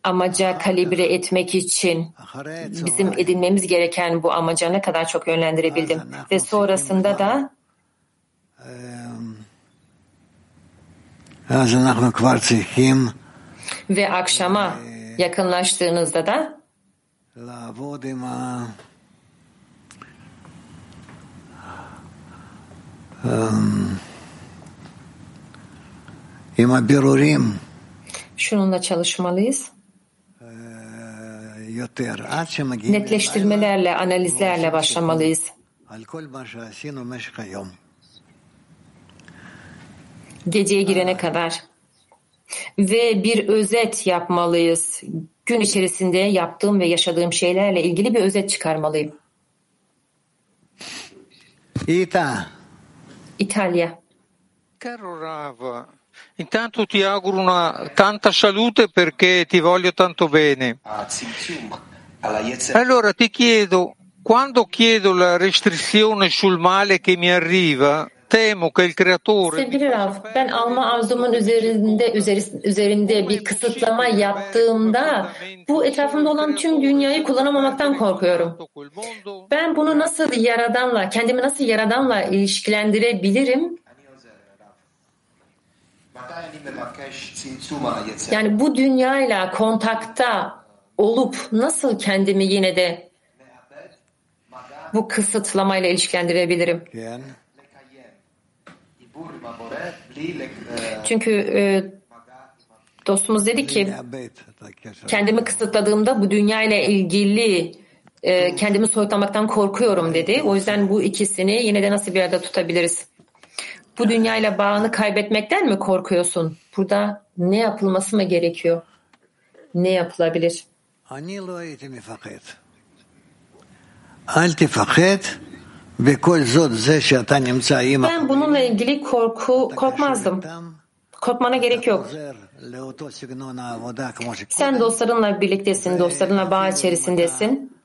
amaca kalibre etmek için bizim edinmemiz gereken bu amaca ne kadar çok yönlendirebildim ve sonrasında da ve akşama yakınlaştığınızda da şununla çalışmalıyız. Netleştirmelerle, analizlerle başlamalıyız. Geceye girene kadar. Ve bir özet yapmalıyız. Gün içerisinde yaptığım ve yaşadığım şeylerle ilgili bir özet çıkarmalıyım. İta. İtalya. Caro Rav, intanto ti auguro una tanta salute perché ti voglio tanto bene. Allora ti chiedo, quando chiedo la restrizione sul male che mi arriva, Sevgili Rav, ben alma arzumun üzerinde üzeri- üzerinde bir kısıtlama yaptığımda bu etrafımda olan tüm dünyayı kullanamamaktan korkuyorum. Ben bunu nasıl yaradanla, kendimi nasıl yaradanla ilişkilendirebilirim? Yani bu dünyayla kontakta olup nasıl kendimi yine de bu kısıtlamayla ilişkilendirebilirim? כן. Çünkü e, dostumuz dedi ki kendimi kısıtladığımda bu dünya ile ilgili e, kendimi soyutlamaktan korkuyorum dedi. O yüzden bu ikisini yine de nasıl bir arada tutabiliriz? Bu dünya ile bağını kaybetmekten mi korkuyorsun? Burada ne yapılması mı gerekiyor? Ne yapılabilir? Ben bununla ilgili korku korkmazdım. Korkmana gerek yok. Sen dostlarınla birliktesin, dostlarınla bağ içerisindesin.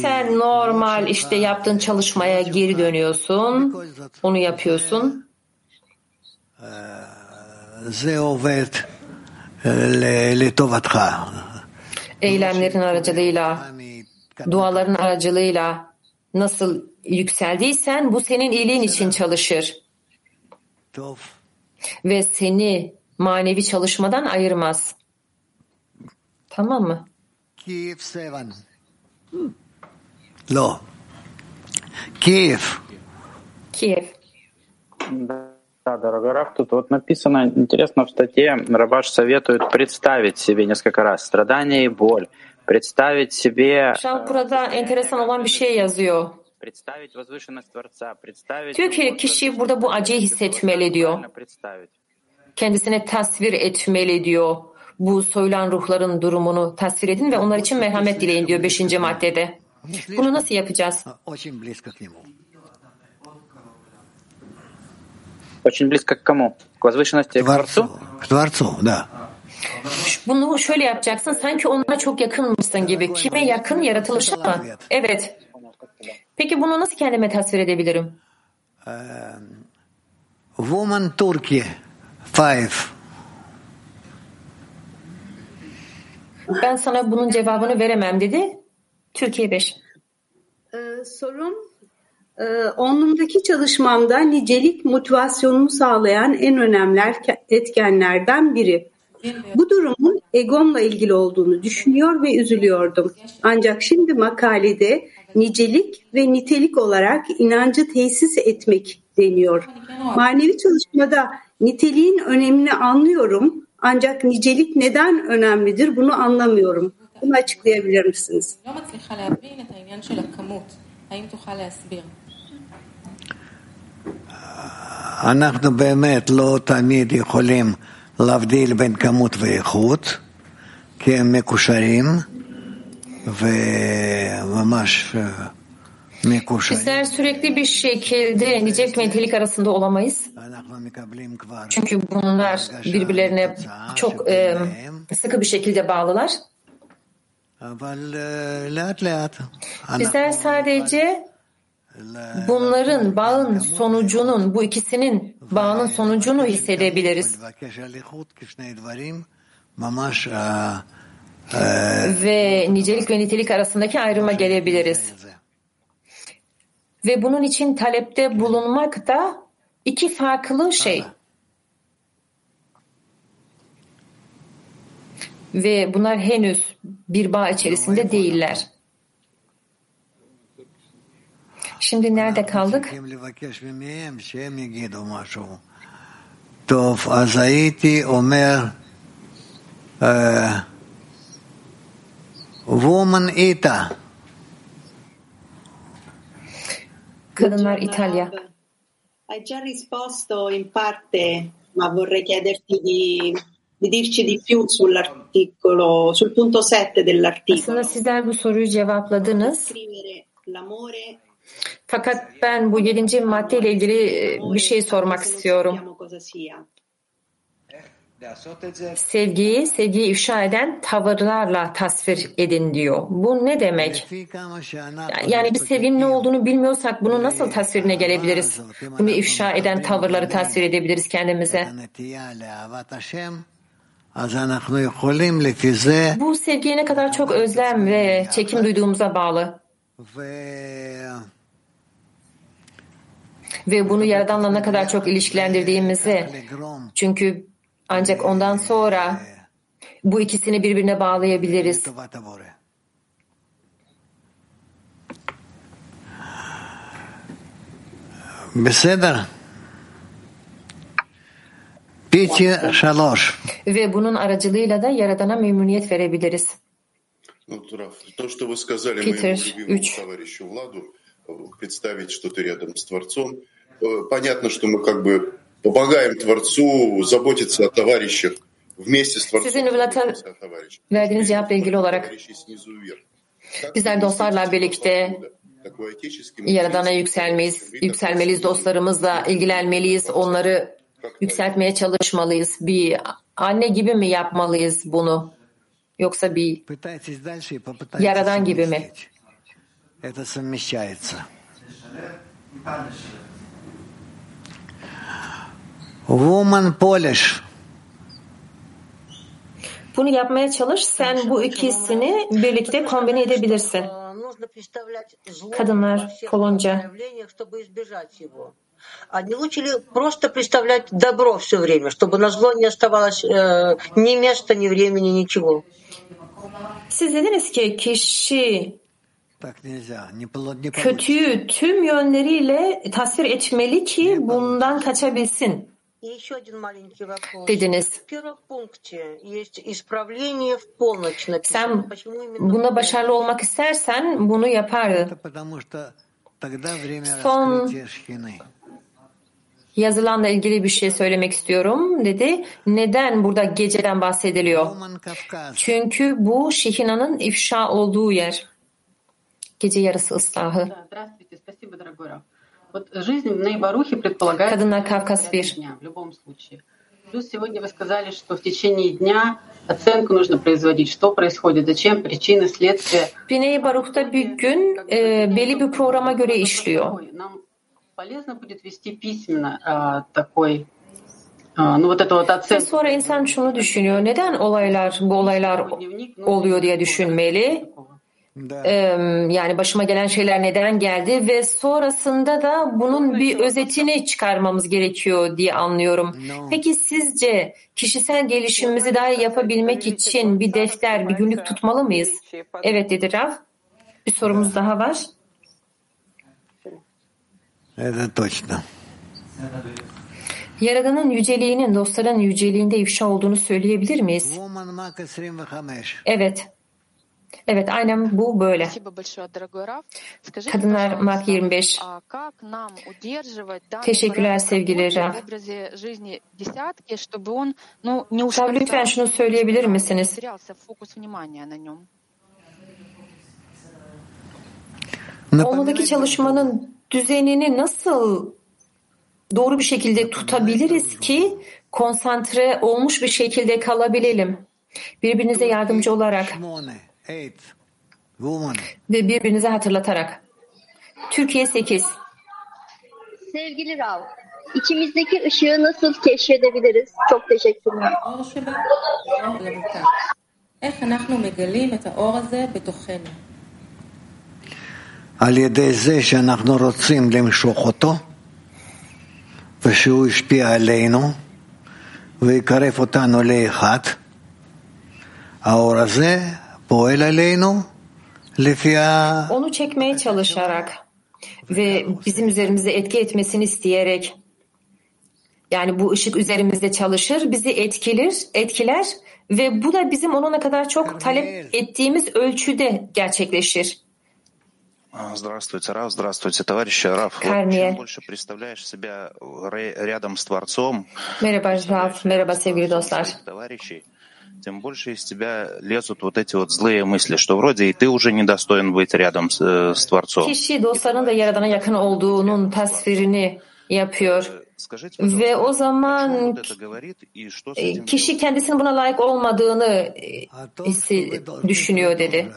Sen normal işte yaptığın çalışmaya geri dönüyorsun, onu yapıyorsun. Ze eylemlerin aracılığıyla, duaların aracılığıyla nasıl yükseldiysen bu senin iyiliğin için çalışır. Ve seni manevi çalışmadan ayırmaz. Tamam mı? Lo. Kiev. Kiev. Да, дорогой Раф, тут вот написано, интересно, в статье Рабаш советует представить себе несколько раз страдания и боль, представить себе... Şah burada enteresan olan bir şey yazıyor. Представить возвышенность Творца, представить... Diyor ki kişi burada bu acıyı hissetmeli diyor. Kendisine tasvir etmeli diyor. Bu soyulan ruhların durumunu tasvir edin ve onlar için merhamet dileyin diyor 5. maddede. Bunu nasıl yapacağız? Очень близко к кому? К возвышенности к Творцу? К Творцу, да. Bunu şöyle yapacaksın sanki onlara çok yakınmışsın gibi. Kime yakın yaratılışa mı? Evet. Peki bunu nasıl kendime tasvir edebilirim? Woman Turkey, five. Ben sana bunun cevabını veremem dedi. Türkiye 5. Ee, sorum e, onlumdaki çalışmamda nicelik motivasyonumu sağlayan en önemli etkenlerden biri. Bu durumun egomla ilgili olduğunu düşünüyor ve üzülüyordum. Ancak şimdi makalede nicelik ve nitelik olarak inancı tesis etmek deniyor. Manevi çalışmada niteliğin önemini anlıyorum ancak nicelik neden önemlidir bunu anlamıyorum. Bunu açıklayabilir misiniz? אנחנו באמת לא תמיד יכולים להבדיל בין כמות ואיכות, כי הם מקושרים, וממש Bizler sürekli bir şekilde nicelik ve nitelik arasında olamayız. Çünkü bunlar birbirlerine çok e, sıkı bir şekilde bağlılar. Bizler sadece bunların bağın sonucunun, bu ikisinin bağının sonucunu hissedebiliriz. Ve nicelik ve nitelik arasındaki ayrıma gelebiliriz. Ve bunun için talepte bulunmak da iki farklı şey. Ve bunlar henüz bir bağ içerisinde değiller. Şimdi nerede kaldık? Tov, az hayiti omer eh, woman ita. Kadınlar İtalya. Hai già risposto Aslında sizler bu soruyu cevapladınız. Fakat ben bu yedinci maddeyle ilgili bir şey sormak istiyorum. Sevgiyi, sevgiyi ifşa eden tavırlarla tasvir edin diyor. Bu ne demek? Yani bir sevginin ne olduğunu bilmiyorsak bunu nasıl tasvirine gelebiliriz? Bunu ifşa eden tavırları tasvir edebiliriz kendimize. Bu sevgiye ne kadar çok özlem ve çekim duyduğumuza bağlı ve bunu Yaradan'la ne kadar çok ilişkilendirdiğimizi çünkü ancak ondan sonra bu ikisini birbirine bağlayabiliriz. Beseder. Pitye şaloş. Ve bunun aracılığıyla da Yaradan'a memnuniyet verebiliriz. Peter 3. Представить, что ты рядом с Творцом, э, понятно, что мы как бы помогаем Творцу заботиться о товарищах вместе с Творцом. Sizin товарищах. verdiğiniz cevapla ilgili olarak bizler dostlarla birlikte Yaradan'a yükselmeyiz, yükselmeliyiz, dostlarımızla ilgilenmeliyiz, onları yükseltmeye çalışmalıyız. Bir anne gibi mi yapmalıyız bunu? Yoksa bir Yaradan gibi mi? Это совмещается. Woman Polish. Bunu yapmaya çalış. Sen bu ikisini birlikte kombine edebilirsin. Kadınlar Polonca. А не лучше ли просто представлять добро все время, чтобы на зло не оставалось э, ни места, ни времени, ничего? Siz dediniz ki kişi kötüyü tüm yönleriyle tasvir etmeli ki bundan kaçabilsin. Dediniz. Sen buna başarılı olmak istersen bunu yapardın. Son yazılanla ilgili bir şey söylemek istiyorum dedi. Neden burada geceden bahsediliyor? Çünkü bu Şihina'nın ifşa olduğu yer. Gece yarısı ıslahı. Kadınlar Kafkas 1. Плюс сегодня вы сказали, что в течение дня оценку нужно производить, что происходит, зачем, причины, следствия. Biney Baruk'ta bir gün e, belli bir programa göre işliyor. Нам полезно будет вести письменно а, такой ну, вот эту вот Ve sonra insan şunu düşünüyor. Neden olaylar, bu olaylar oluyor diye düşünmeli. Ee, yani başıma gelen şeyler neden geldi ve sonrasında da bunun bir özetini çıkarmamız gerekiyor diye anlıyorum. Peki sizce kişisel gelişimimizi daha iyi yapabilmek için bir defter, bir günlük tutmalı mıyız? Evet dedi Raf. Bir sorumuz daha var. Это точно. Yaradanın yüceliğinin dostların yüceliğinde ifşa olduğunu söyleyebilir miyiz? Woman Mark 25. Evet. Evet aynen bu böyle. Kadınlar Mark 25. Teşekkürler sevgili Raf. Raf lütfen şunu söyleyebilir misiniz? Olmadaki çalışmanın düzenini nasıl doğru bir şekilde tutabiliriz ki konsantre olmuş bir şekilde kalabilelim. Birbirinize yardımcı olarak ve birbirinize hatırlatarak. Türkiye 8. Sevgili Rav, içimizdeki ışığı nasıl keşfedebiliriz? Çok teşekkürler. איך אנחנו מגלים את האור הזה בתוכנו? על ידי זה שאנחנו רוצים למשוך אותו ושהוא ישפיע עלינו ויקרב אותנו לאחד. האור הזה onu çekmeye çalışarak ve bizim üzerimize etki etmesini isteyerek yani bu ışık üzerimizde çalışır, bizi etkilir, etkiler ve bu da bizim onuna kadar çok talep ettiğimiz ölçüde gerçekleşir. Ah, здравствуйте, Раф. Здравствуйте, товарищи. Раф, чем больше представляешь себя рядом с Творцом, Merhaba, Раф. Merhaba, sevgili dostlar тем больше из тебя лезут вот эти вот злые мысли, что вроде и ты уже недостоин быть рядом с, э, с Творцом. Kişi dostlarının da Yaradan'a yakın olduğunun tasvirini yapıyor. Ve o zaman e, kişi kendisinin buna layık olmadığını e, hissi, düşünüyor dedi.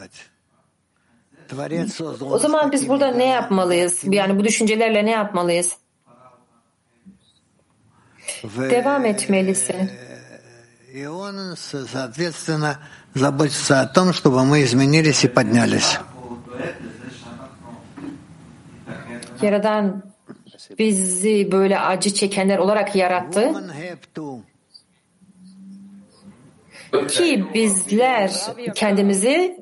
O zaman biz burada ne yapmalıyız? Yani bu düşüncelerle ne yapmalıyız? Devam etmelisin. И он, соответственно, заботится о том, чтобы мы изменились и поднялись. Yaradan bizi böyle acı çekenler olarak yarattı. Ki bizler kendimizi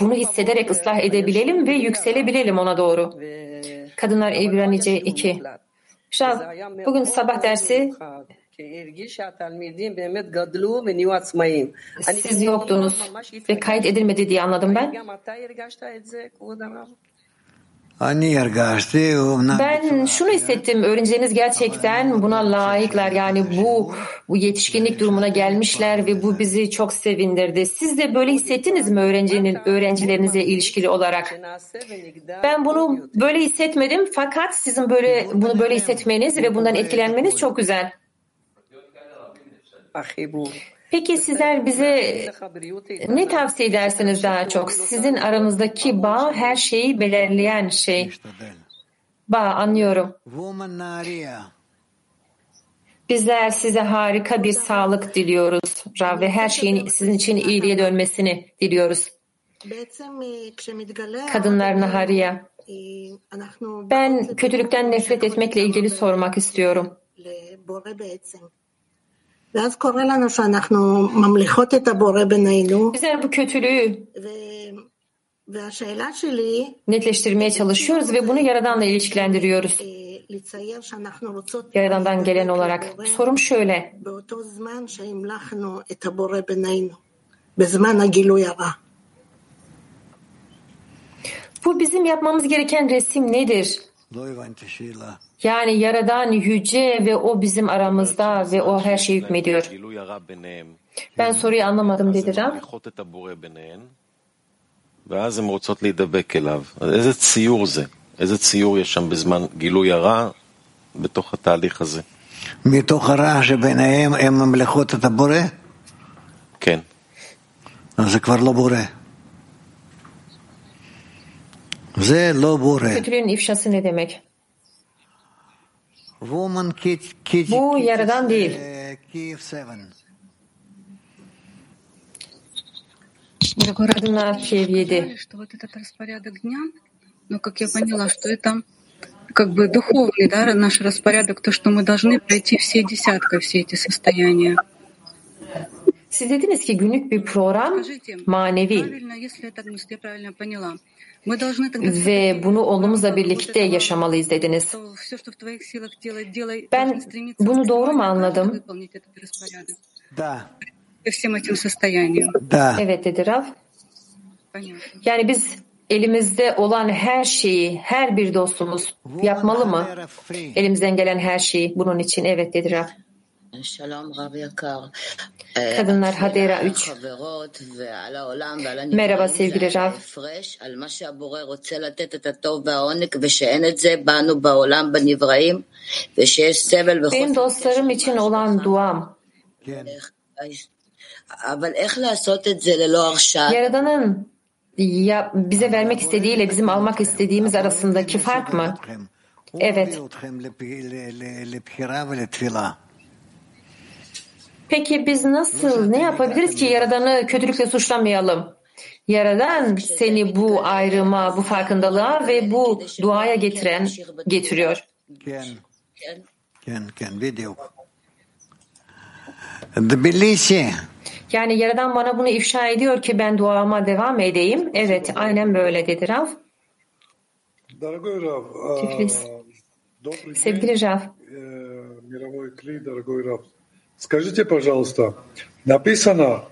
bunu hissederek ıslah edebilelim ve yükselebilelim ona doğru. Kadınlar İbranice 2. Şav, bugün sabah dersi siz yoktunuz ve kayıt edilmedi diye anladım ben. Ben şunu hissettim. Öğrencileriniz gerçekten buna layıklar. Yani bu bu yetişkinlik durumuna gelmişler ve bu bizi çok sevindirdi. Siz de böyle hissettiniz mi öğrencinin öğrencilerinize ilişkili olarak? Ben bunu böyle hissetmedim fakat sizin böyle bunu böyle hissetmeniz ve bundan etkilenmeniz çok güzel. Peki sizler bize ne tavsiye edersiniz daha çok? Sizin aranızdaki bağ her şeyi belirleyen şey. Bağ anlıyorum. Bizler size harika bir sağlık diliyoruz. Rav ve her şeyin sizin için iyiliğe dönmesini diliyoruz. Kadınlar Nahariya. Ben kötülükten nefret etmekle ilgili sormak istiyorum. Bizler bu kötülüğü netleştirmeye çalışıyoruz ve bunu Yaradan'la ilişkilendiriyoruz. Yaradan'dan gelen olarak. Sorum şöyle. Bu bizim yapmamız gereken resim nedir? Yani Yaradan yüce ve o bizim aramızda ve o her şeyi hükmediyor. Ben soruyu anlamadım dedi Rab. ואז הן רוצות להידבק אליו. איזה ציור זה? איזה ציור יש שם בזמן גילוי הרע בתוך התהליך הזה? מתוך הרע שביניהם הם ממלכות את הבורא? כן. אז זה כבר לא בורא. Kötülüğün ifşası ne demek? Bu yaradan değil. Города Киев 7. Но как я поняла, что это как бы духовный да, наш распорядок, то, что мы должны пройти все десятка, все эти состояния. Siz dediniz ki günlük bir program manevi. ve bunu oğlumuzla birlikte yaşamalıyız dediniz. Ben bunu doğru mu anladım? Da. Evet dedi Rav. Yani biz elimizde olan her şeyi, her bir dostumuz yapmalı mı? Elimizden gelen her şeyi bunun için evet dedi Rav. Kadınlar Hadera 3. Merhaba sevgili Rav. Benim dostlarım için olan duam. Yaradan'ın ya bize vermek istediğiyle bizim almak istediğimiz arasındaki fark mı? Evet. Peki biz nasıl, ne yapabiliriz ki Yaradan'ı kötülükle suçlamayalım? Yaradan seni bu ayrıma, bu farkındalığa ve bu duaya getiren getiriyor. Yani Yaradan bana bunu ifşa ediyor ki ben duama devam edeyim. Evet, aynen böyle dedi Rav. Tiflis. Sevgili Rav. э, мировой Кли, дорогой Рав. Скажите, пожалуйста, написано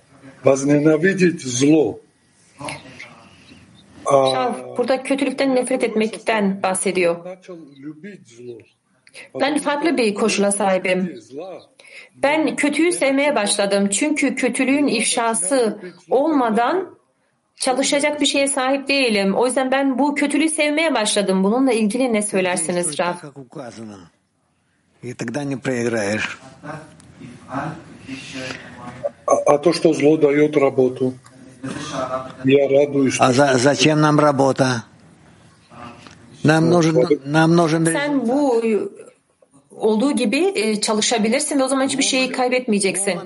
возненавидеть зло. А Rav burada kötülükten nefret etmekten bahsediyor. начал любить зло. Ben farklı bir koşula sahibim. Ben kötüyü sevmeye başladım. Çünkü kötülüğün ifşası olmadan çalışacak bir şeye sahip değilim. O yüzden ben bu kötülüğü sevmeye başladım. Bununla ilgili ne söylersiniz Rav? А, а то, что зло дает работу, я радуюсь. А за- зачем нам работа? Нам нужен, нам нужен Sen bu olduğu gibi e, çalışabilirsin ve o zaman hiçbir şeyi kaybetmeyeceksin.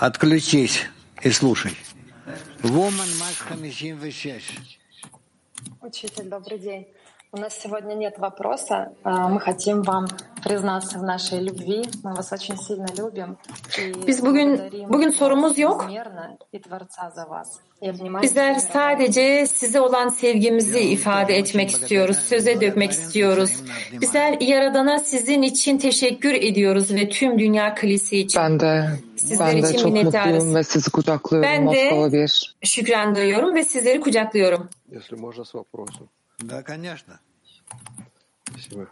Отключись и слушай. Woman Max 56. Учитель, добрый день. У нас сегодня нет вопроса. А, Мы хотим вам признаться в нашей любви. Мы вас очень сильно любим. И Biz bugün благодарим bugün sorumuz yok. безмерно и Творца за вас. И обнимаем Bizler тебя. sadece size olan sevgimizi ifade etmek istiyoruz, söze dökmek istiyoruz. Bizler Yaradan'a sizin için teşekkür ediyoruz ve tüm dünya kilisi için. Ben de, Sizler ben de için çok minnettarız. mutluyum ve sizi kucaklıyorum Ben de Moskova bir. şükran duyuyorum ve sizleri kucaklıyorum. Если можно, с вопросом. Да, конечно. Спасибо.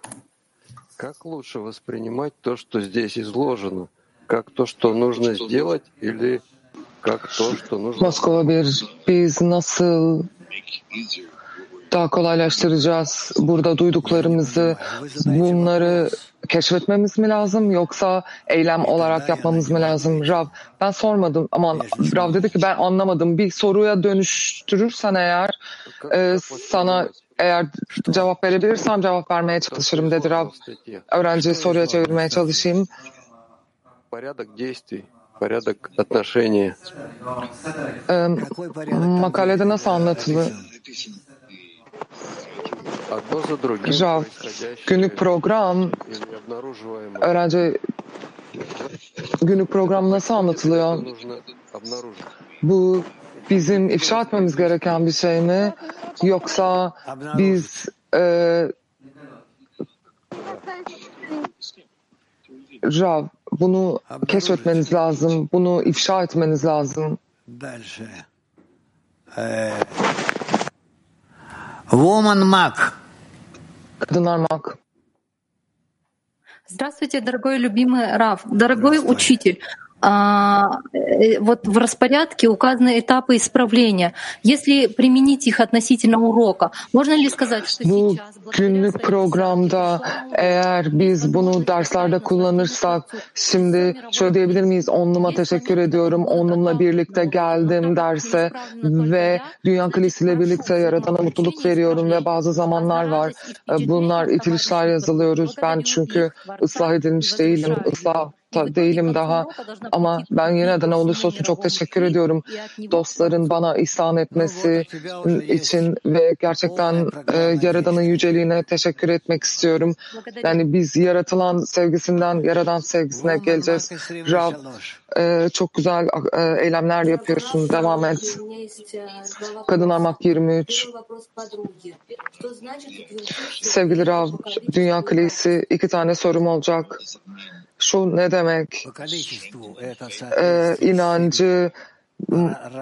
Как лучше воспринимать то, что здесь изложено? Как то, что нужно сделать, или как то, что нужно... Moskova bir. Biz nasıl daha kolaylaştıracağız burada duyduklarımızı? Bunları keşfetmemiz mi lazım yoksa eylem olarak yapmamız mı lazım? Rav ben sormadım ama Rav dedi ki ben anlamadım. Bir soruya dönüştürürsen eğer e, sana eğer cevap verebilirsem cevap vermeye çalışırım dedi Rav. Öğrenciyi soruya çevirmeye çalışayım. порядок действий, порядок отношения. Ee, makalede nasıl anlatılıyor? Одно за другим Rav, günlük program или обнаруживаемое öğrenci günlük program nasıl anlatılıyor? нужно обнаружить. Bu bizim ifşa etmemiz gereken bir şey mi? Yoksa biz e, Rav, bunu keşfetmeniz lazım, bunu ifşa etmeniz lazım. Дальше. Э, Woman Mac. Kadınlar mak. Здравствуйте, дорогой любимый Раф, дорогой учитель. А, э, вот в распорядке указаны этапы исправления. Если применить их относительно урока, можно ли сказать, что Bu сейчас günlük programda eğer biz bunu derslerde kullanırsak şimdi şöyle diyebilir miyiz? Onluma teşekkür ediyorum. Onlumla birlikte geldim derse ve Dünya Kilisi ile birlikte Yaradan'a mutluluk veriyorum ve bazı zamanlar var. e, Bunlar itilişler yazılıyoruz. Ben çünkü ıslah edilmiş değilim. Islah da değilim daha. ama ben yine de ne olursa olsun çok teşekkür ediyorum. dostların bana ihsan etmesi için ve gerçekten e, Yaradan'ın yüceliğine teşekkür etmek istiyorum. Yani biz yaratılan sevgisinden Yaradan sevgisine geleceğiz. Rab e, çok güzel e, eylemler yapıyorsun. Devam et. Kadın Armak 23. Sevgili Rab, Dünya Kilisi iki tane sorum olacak şu ne demek? Ee, inancı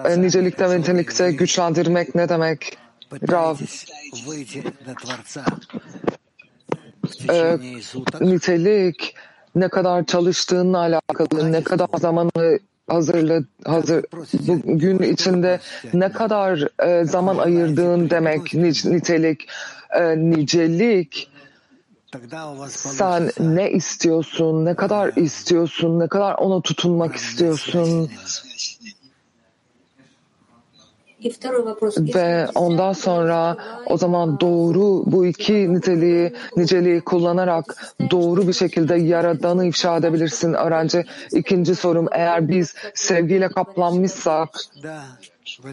e, nicelikte ve nitelikte güçlendirmek ne demek? Rav, e, nitelik ne kadar çalıştığınla alakalı, ne kadar zamanı hazırlı, hazır bugün içinde ne kadar e, zaman ayırdığın demek nicelik. E, nicelik sen ne istiyorsun, ne kadar istiyorsun, ne kadar ona tutunmak istiyorsun ve ondan sonra o zaman doğru bu iki niteliği, niceliği kullanarak doğru bir şekilde yaradanı ifşa edebilirsin öğrenci. İkinci sorum eğer biz sevgiyle kaplanmışsak.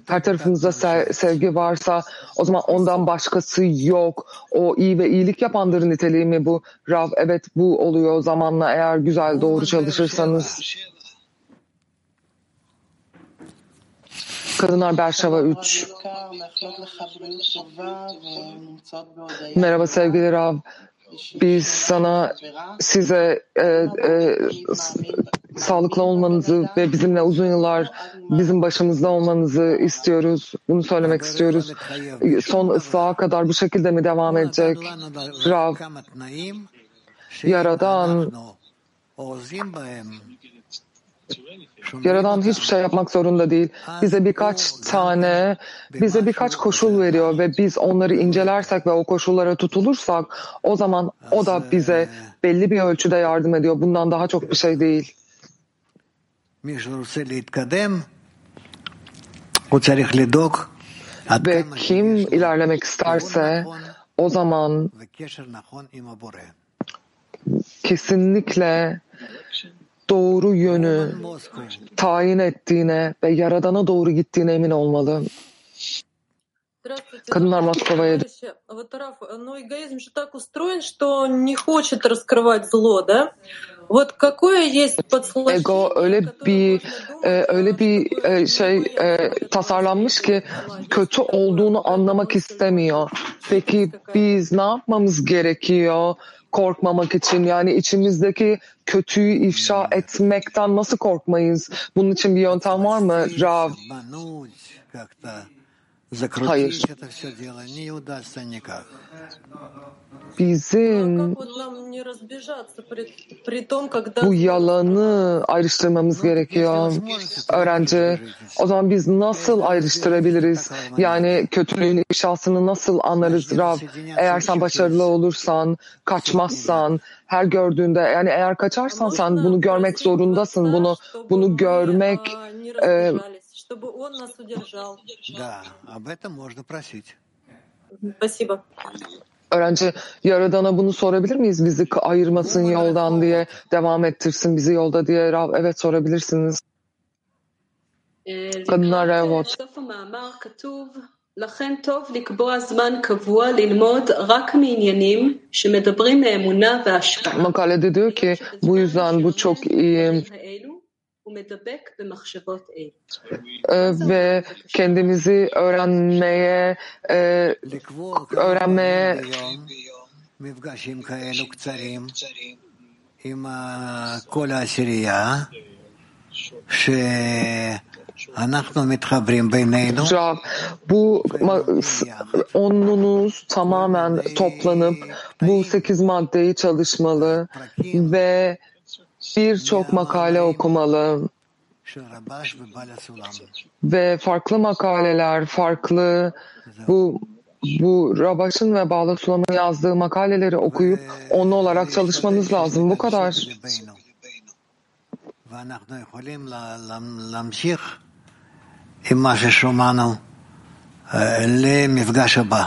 Her tarafımızda se- sevgi varsa o zaman ondan başkası yok. O iyi ve iyilik yapandır niteliği mi bu? Rav evet bu oluyor zamanla eğer güzel doğru çalışırsanız. Kadınlar Berşava 3. Merhaba sevgili Rav biz sana size e, e, sağlıklı olmanızı ve bizimle uzun yıllar bizim başımızda olmanızı istiyoruz. Bunu söylemek istiyoruz. Son ıslaha kadar bu şekilde mi devam edecek? Rav, Yaradan Yaradan hiçbir şey yapmak zorunda değil. Bize birkaç tane, bize birkaç koşul veriyor ve biz onları incelersek ve o koşullara tutulursak o zaman o da bize belli bir ölçüde yardım ediyor. Bundan daha çok bir şey değil. Ve kim ilerlemek isterse o zaman kesinlikle doğru yönü tayin ettiğine ve Yaradan'a doğru gittiğine emin olmalı. Kadınlar Moskova'ya Товарищи, Вот, Раф, ну эгоизм же так устроен, что не хочет раскрывать зло, да? Вот какое есть подслащение, Ego öyle bir e, öyle bir e, şey e, tasarlanmış ki kötü olduğunu anlamak istemiyor. Peki biz ne yapmamız gerekiyor Korkmamak için? Yani içimizdeki kötüyü ifşa etmekten nasıl korkmayız? Bunun için bir yöntem var mı Rav? Hayır. Bizim bu yalanı ayrıştırmamız gerekiyor öğrenci. O zaman biz nasıl ayrıştırabiliriz? Yani kötülüğün inşasını nasıl anlarız Rab? Eğer sen başarılı olursan, kaçmazsan, her gördüğünde yani eğer kaçarsan sen bunu görmek zorundasın. Bunu bunu görmek e, чтобы он нас удержал. Да, об этом можно просить. Спасибо. Öğrenci Yaradan'a bunu sorabilir miyiz? Bizi ayırmasın yoldan diye, devam ettirsin bizi yolda diye. Rav, evet sorabilirsiniz. Kadınlar Revot. בסוף המאמר כתוב, לכן טוב לקבוע זמן קבוע ללמוד רק מעניינים שמדברים מאמונה והשפעה. Makalede diyor ki bu yüzden bu çok iyi ee, ve kendimizi öğrenmeye e, öğrenmeye Rab, bu onunuz tamamen toplanıp bu sekiz maddeyi çalışmalı ve birçok makale okumalı של רבש ובעל הסולם. ve farklı makaleler, farklı bu bu Rabaş'ın ve Bağla Sulam'ın yazdığı makaleleri okuyup onlu olarak çalışmanız lazım. Bu kadar. בינינו. ואנחנו יכולים לה- לה- להמשיך עם מה ששומענו אה, למפגש הבא.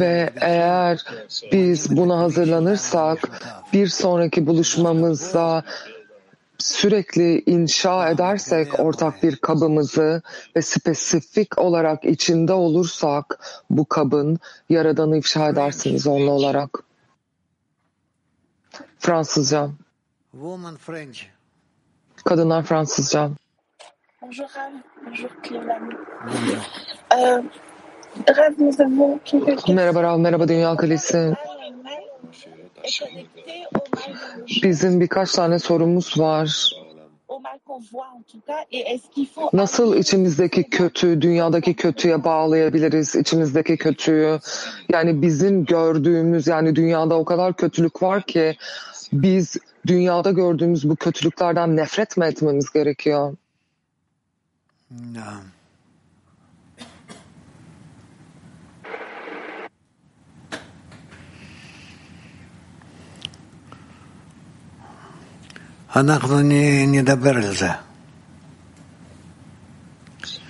Ve eğer biz buna hazırlanırsak bir sonraki buluşmamızda sürekli inşa edersek ortak bir kabımızı ve spesifik olarak içinde olursak bu kabın yaradanı ifşa edersiniz onunla olarak. Fransızca. Woman French. Kadınlar Fransızca. Bonjour bonjour Clément. Merhaba Rav, merhaba Dünya Kalesi. Bizim birkaç tane sorumuz var. Nasıl içimizdeki kötü, dünyadaki kötüye bağlayabiliriz içimizdeki kötüyü? Yani bizim gördüğümüz, yani dünyada o kadar kötülük var ki biz dünyada gördüğümüz bu kötülüklerden nefret mi etmemiz gerekiyor? Ja.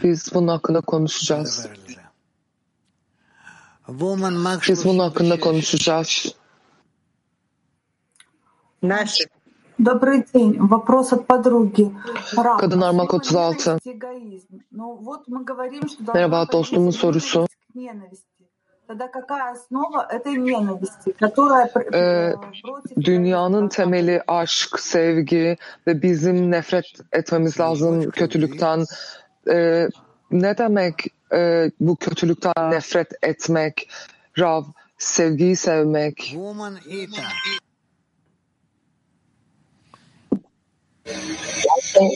Biz bunun hakkında konuşacağız. Biz bunun hakkında konuşacağız. Добрый день. Вопрос от подруги. Kadınlar Mak 36. Merhaba dostluğumun sorusu. Ee, dünyanın э, temeli aşk, sevgi ve bizim nefret etmemiz lazım kötülükten. Ee, ne demek e, bu kötülükten nefret etmek, Rav, sevgiyi sevmek?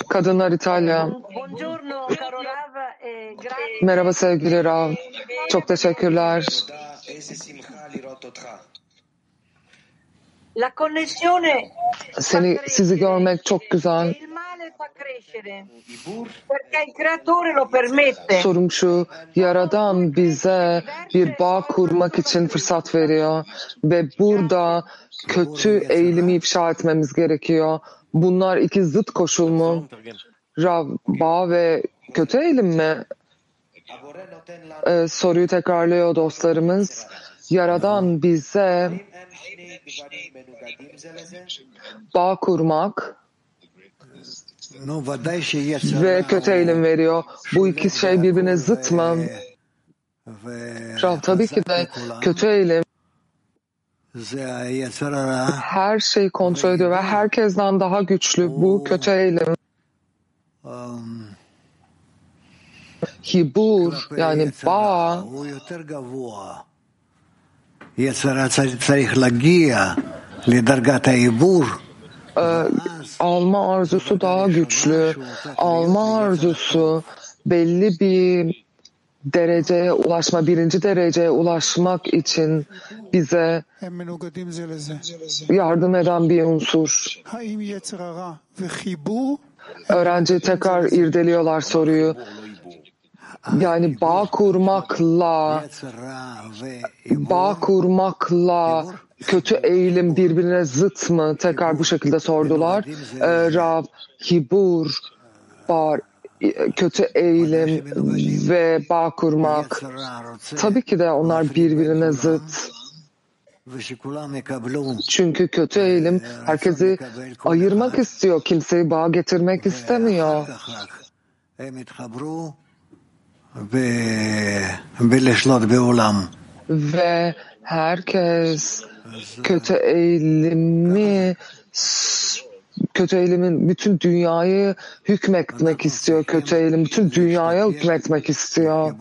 Kadınlar İtalya. Merhaba sevgili Rav. Çok teşekkürler. Seni sizi görmek çok güzel. Sorum şu, Yaradan bize bir bağ kurmak için fırsat veriyor ve burada kötü eğilimi ifşa etmemiz gerekiyor. Bunlar iki zıt koşul mu? Rav, bağ ve kötü eğilim mi? e, soruyu tekrarlıyor dostlarımız. Yaradan bize bağ kurmak ve kötü eğilim veriyor. Bu iki şey birbirine zıt mı? Rav tabii ki de kötü eğilim her şeyi kontrol ediyor ve herkesten daha güçlü bu kötü eğilim. Um, Hibur yani bağ e, alma arzusu daha güçlü. Alma arzusu belli bir dereceye ulaşma, birinci dereceye ulaşmak için bize yardım eden bir unsur. Öğrenci tekrar irdeliyorlar soruyu. Yani bağ kurmakla, bağ kurmakla kötü eğilim birbirine zıt mı? Tekrar bu şekilde sordular. Ee, Rab, hibur, bağ, e, kötü eğilim ve bağ kurmak. Tabii ki de onlar birbirine zıt. Çünkü kötü eğilim herkesi ayırmak istiyor, kimseyi bağ getirmek istemiyor. Ve herkes kötü eğilimi kötü eğilimin bütün dünyayı hükmetmek istiyor. Kötü eğilim bütün dünyaya hükmetmek istiyor.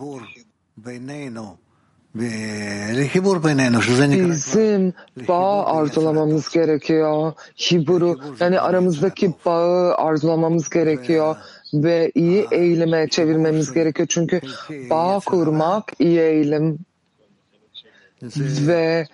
Bizim bağ arzulamamız gerekiyor. Hiburu yani aramızdaki bağı arzulamamız gerekiyor ve iyi eğilime çevirmemiz gerekiyor. Çünkü bağ kurmak iyi eğilim ve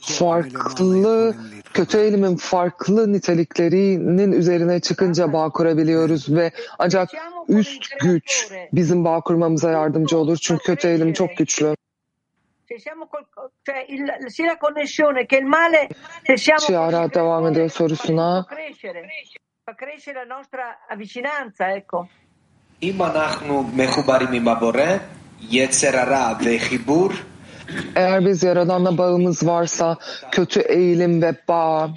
farklı kötü eğilimin farklı niteliklerinin üzerine çıkınca bağ kurabiliyoruz ve ancak üst güç bizim bağ kurmamıza yardımcı olur çünkü kötü eğilim çok güçlü. Ciara devam ediyor sorusuna אם אנחנו מחוברים עם הבורא, יצר הרע וחיבור eğer biz Yaradan'la bağımız varsa kötü eğilim ve bağ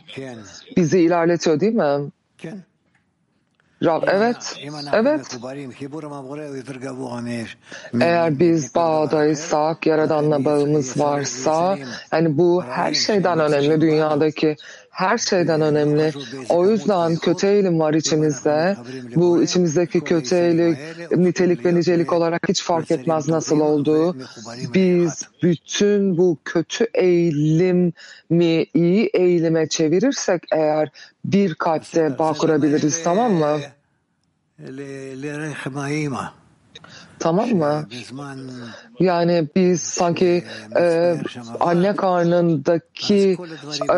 bizi ilerletiyor değil mi? Rab, evet, evet. Eğer biz bağdaysak, Yaradan'la bağımız varsa, yani bu her şeyden önemli dünyadaki her şeyden önemli. O yüzden kötü eğilim var içimizde. Bu içimizdeki kötü eğilim nitelik ve nicelik olarak hiç fark etmez nasıl olduğu. Biz bütün bu kötü eğilimi iyi eğilime çevirirsek eğer bir kalpte bağ kurabiliriz tamam mı? Tamam mı? Yani biz sanki e, anne karnındaki e,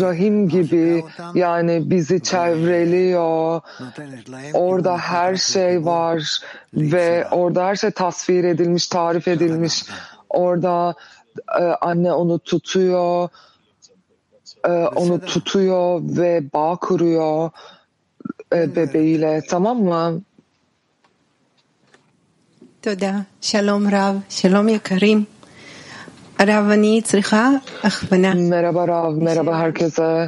rahim gibi yani bizi çevreliyor. Orada her şey var ve orada her şey tasvir edilmiş, tarif edilmiş. Orada e, anne onu tutuyor, e, onu tutuyor ve bağ kuruyor e, bebeğiyle. Tamam mı? תודה. שלום רב, שלום יקרים. רב, אני צריכה הכוונה. Merhaba Rav, merhaba herkese.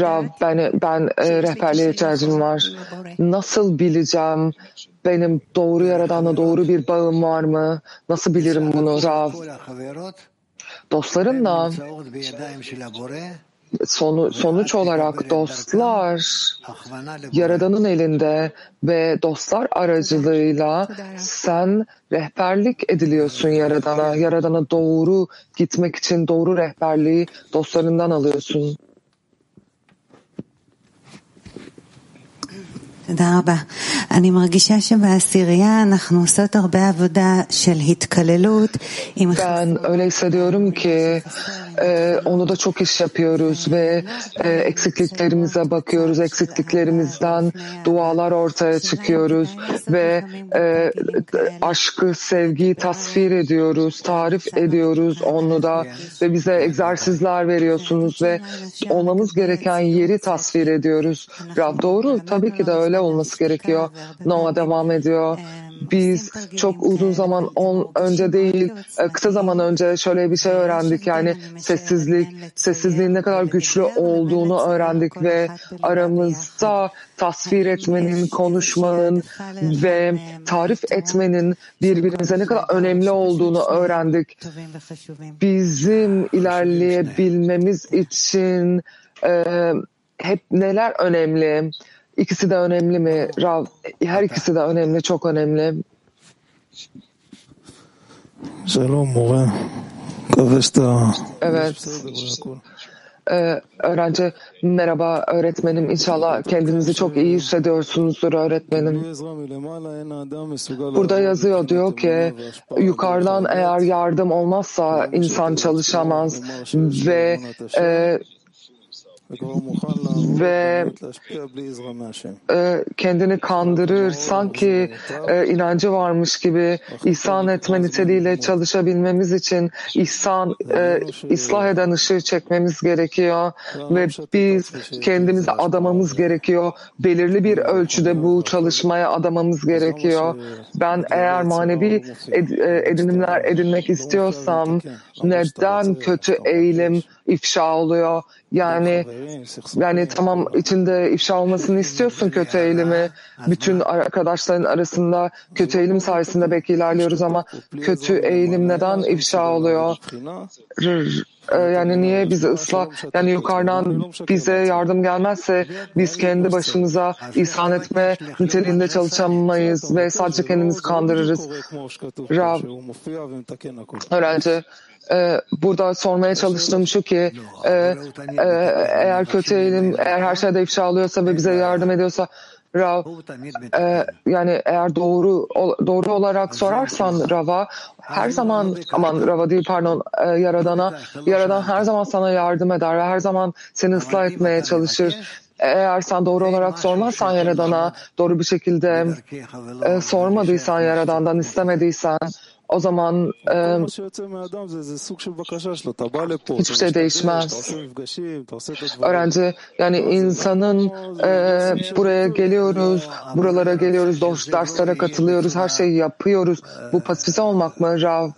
Rav, ben, ben e, rehberliğe ihtiyacım var. Nasıl bileceğim benim doğru yaradanla doğru bir bağım var mı? Nasıl bilirim bunu Rav? Dostlarımla sonu, sonuç olarak dostlar Yaradan'ın elinde ve dostlar aracılığıyla sen rehberlik ediliyorsun Yaradan'a. Yaradan'a doğru gitmek için doğru rehberliği dostlarından alıyorsun. תודה רבה. אני מרגישה שבעשירייה אנחנו עושות הרבה עבודה של התקללות עם Ben öyle hissediyorum ki e, onu da çok iş yapıyoruz ve e, eksikliklerimize bakıyoruz. Eksikliklerimizden dualar ortaya çıkıyoruz ve e, aşkı, sevgiyi tasvir ediyoruz, tarif ediyoruz onu da ve bize egzersizler veriyorsunuz ve olmamız gereken yeri tasvir ediyoruz. Rab doğru tabii ki de öyle olması gerekiyor. Noah devam ediyor. Biz çok uzun zaman on, önce değil, kısa zaman önce şöyle bir şey öğrendik. Yani sessizlik, sessizliğin ne kadar güçlü olduğunu öğrendik ve aramızda tasvir etmenin, konuşmanın ve tarif etmenin birbirimize ne kadar önemli olduğunu öğrendik. Bizim ilerleyebilmemiz için e, hep neler önemli? İkisi de önemli mi? Rav, her ikisi de önemli, çok önemli. Shalom mora. Evet. Ee, öğrenci merhaba öğretmenim inşallah kendinizi çok iyi hissediyorsunuzdur öğretmenim. Burada yazıyor diyor ki yukarıdan eğer yardım olmazsa insan çalışamaz ve e, ve e, kendini kandırır, sanki e, inancı varmış gibi ihsan etme niteliğiyle çalışabilmemiz için ihsan, e, ıslah eden ışığı çekmemiz gerekiyor ve biz kendimizi adamamız gerekiyor. Belirli bir ölçüde bu çalışmaya adamamız gerekiyor. Ben eğer manevi ed, e, edinimler edinmek istiyorsam neden kötü eğilim ifşa oluyor? Yani yani tamam içinde ifşa olmasını istiyorsun kötü eğilimi. Bütün arkadaşların arasında kötü eğilim sayesinde belki ilerliyoruz ama kötü eğilim neden ifşa oluyor? Yani niye bizi ıslah, yani yukarıdan bize yardım gelmezse biz kendi başımıza ihsan etme niteliğinde çalışamayız ve sadece kendimizi kandırırız. Rab, öğrenci, e, burada sormaya çalıştığım şu ki e, e, eğer kötü eğilim, eğer her şeyde ifşa alıyorsa ve bize yardım ediyorsa Rav, e, yani eğer doğru doğru olarak sorarsan Rav'a her zaman aman Rav'a değil pardon e, Yaradan'a Yaradan her zaman sana yardım eder ve her zaman seni ıslah etmeye çalışır. Eğer sen doğru olarak sormazsan Yaradan'a doğru bir şekilde e, sormadıysan Yaradan'dan istemediysen o zaman e, hiçbir şey değişmez. Öğrenci yani insanın e, buraya geliyoruz, buralara geliyoruz, dost derslere katılıyoruz, her şeyi yapıyoruz. Bu pasifize olmak mı Rav?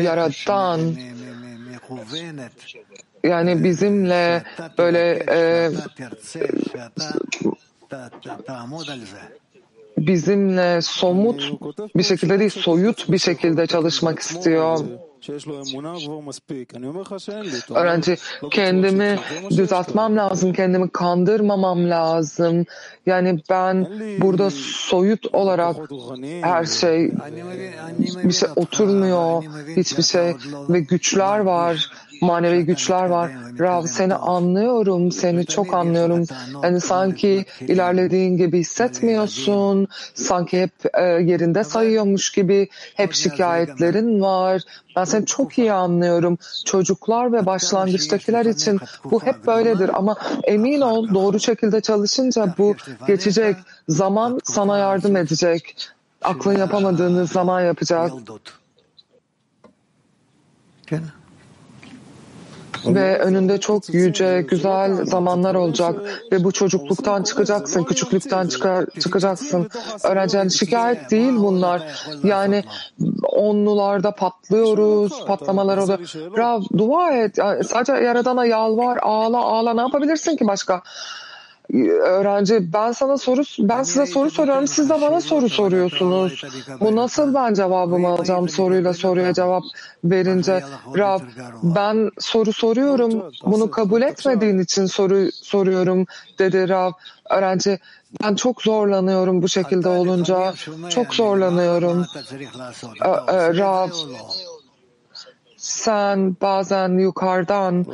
Yaratan yani bizimle böyle e, bizimle somut bir şekilde değil soyut bir şekilde çalışmak istiyor. Öğrenci kendimi düzeltmem lazım, kendimi kandırmamam lazım. Yani ben burada soyut olarak her şey bir şey oturmuyor, hiçbir şey ve güçler var manevi güçler var. Rav seni anlıyorum, seni çok anlıyorum. Yani sanki ilerlediğin gibi hissetmiyorsun, sanki hep e, yerinde sayıyormuş gibi, hep şikayetlerin var. Ben seni çok iyi anlıyorum. Çocuklar ve başlangıçtakiler için bu hep böyledir ama emin ol doğru şekilde çalışınca bu geçecek. Zaman sana yardım edecek. Aklın yapamadığınız zaman yapacak ve önünde çok yüce, güzel zamanlar olacak ve bu çocukluktan çıkacaksın, küçüklükten çıkar, çıkacaksın. Öğrenci şikayet değil bunlar. Yani onlularda patlıyoruz, patlamalar oluyor. Rav dua et, sadece Yaradan'a yalvar, ağla, ağla. Ne yapabilirsin ki başka? Öğrenci ben sana soru ben size soru soruyorum. siz de bana soru soruyorsunuz. Bu nasıl ben cevabımı alacağım soruyla soruya cevap verince Rab ben soru soruyorum. Bunu kabul etmediğin için soru soruyorum dedi Rab. Öğrenci ben çok zorlanıyorum bu şekilde olunca. çok zorlanıyorum. Rab sen bazen yukarıdan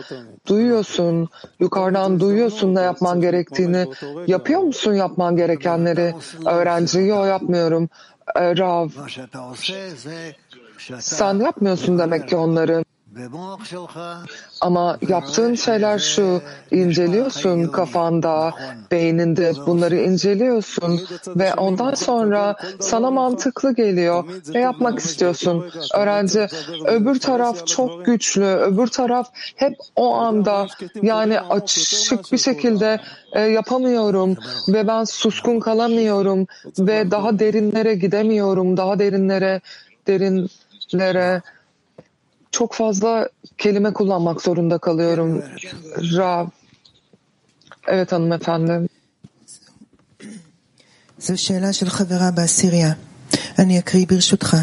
duyuyorsun, yukarıdan duyuyorsun ne yapman gerektiğini. Yapıyor musun yapman gerekenleri? Öğrenci, yok yapmıyorum. Ee, Rav, sen yapmıyorsun demek ki onları. Ama yaptığın şeyler şu, inceliyorsun kafanda, beyninde bunları inceliyorsun ve ondan sonra sana mantıklı geliyor ve yapmak istiyorsun. Öğrenci, öbür taraf çok güçlü, öbür taraf hep o anda yani açık bir şekilde e, yapamıyorum ve ben suskun kalamıyorum ve daha derinlere gidemiyorum, daha derinlere, derinlere çok fazla kelime kullanmak zorunda kalıyorum. Rav. Evet hanımefendi. זו שאלה של חברה בעשירייה. אני אקריא ברשותך.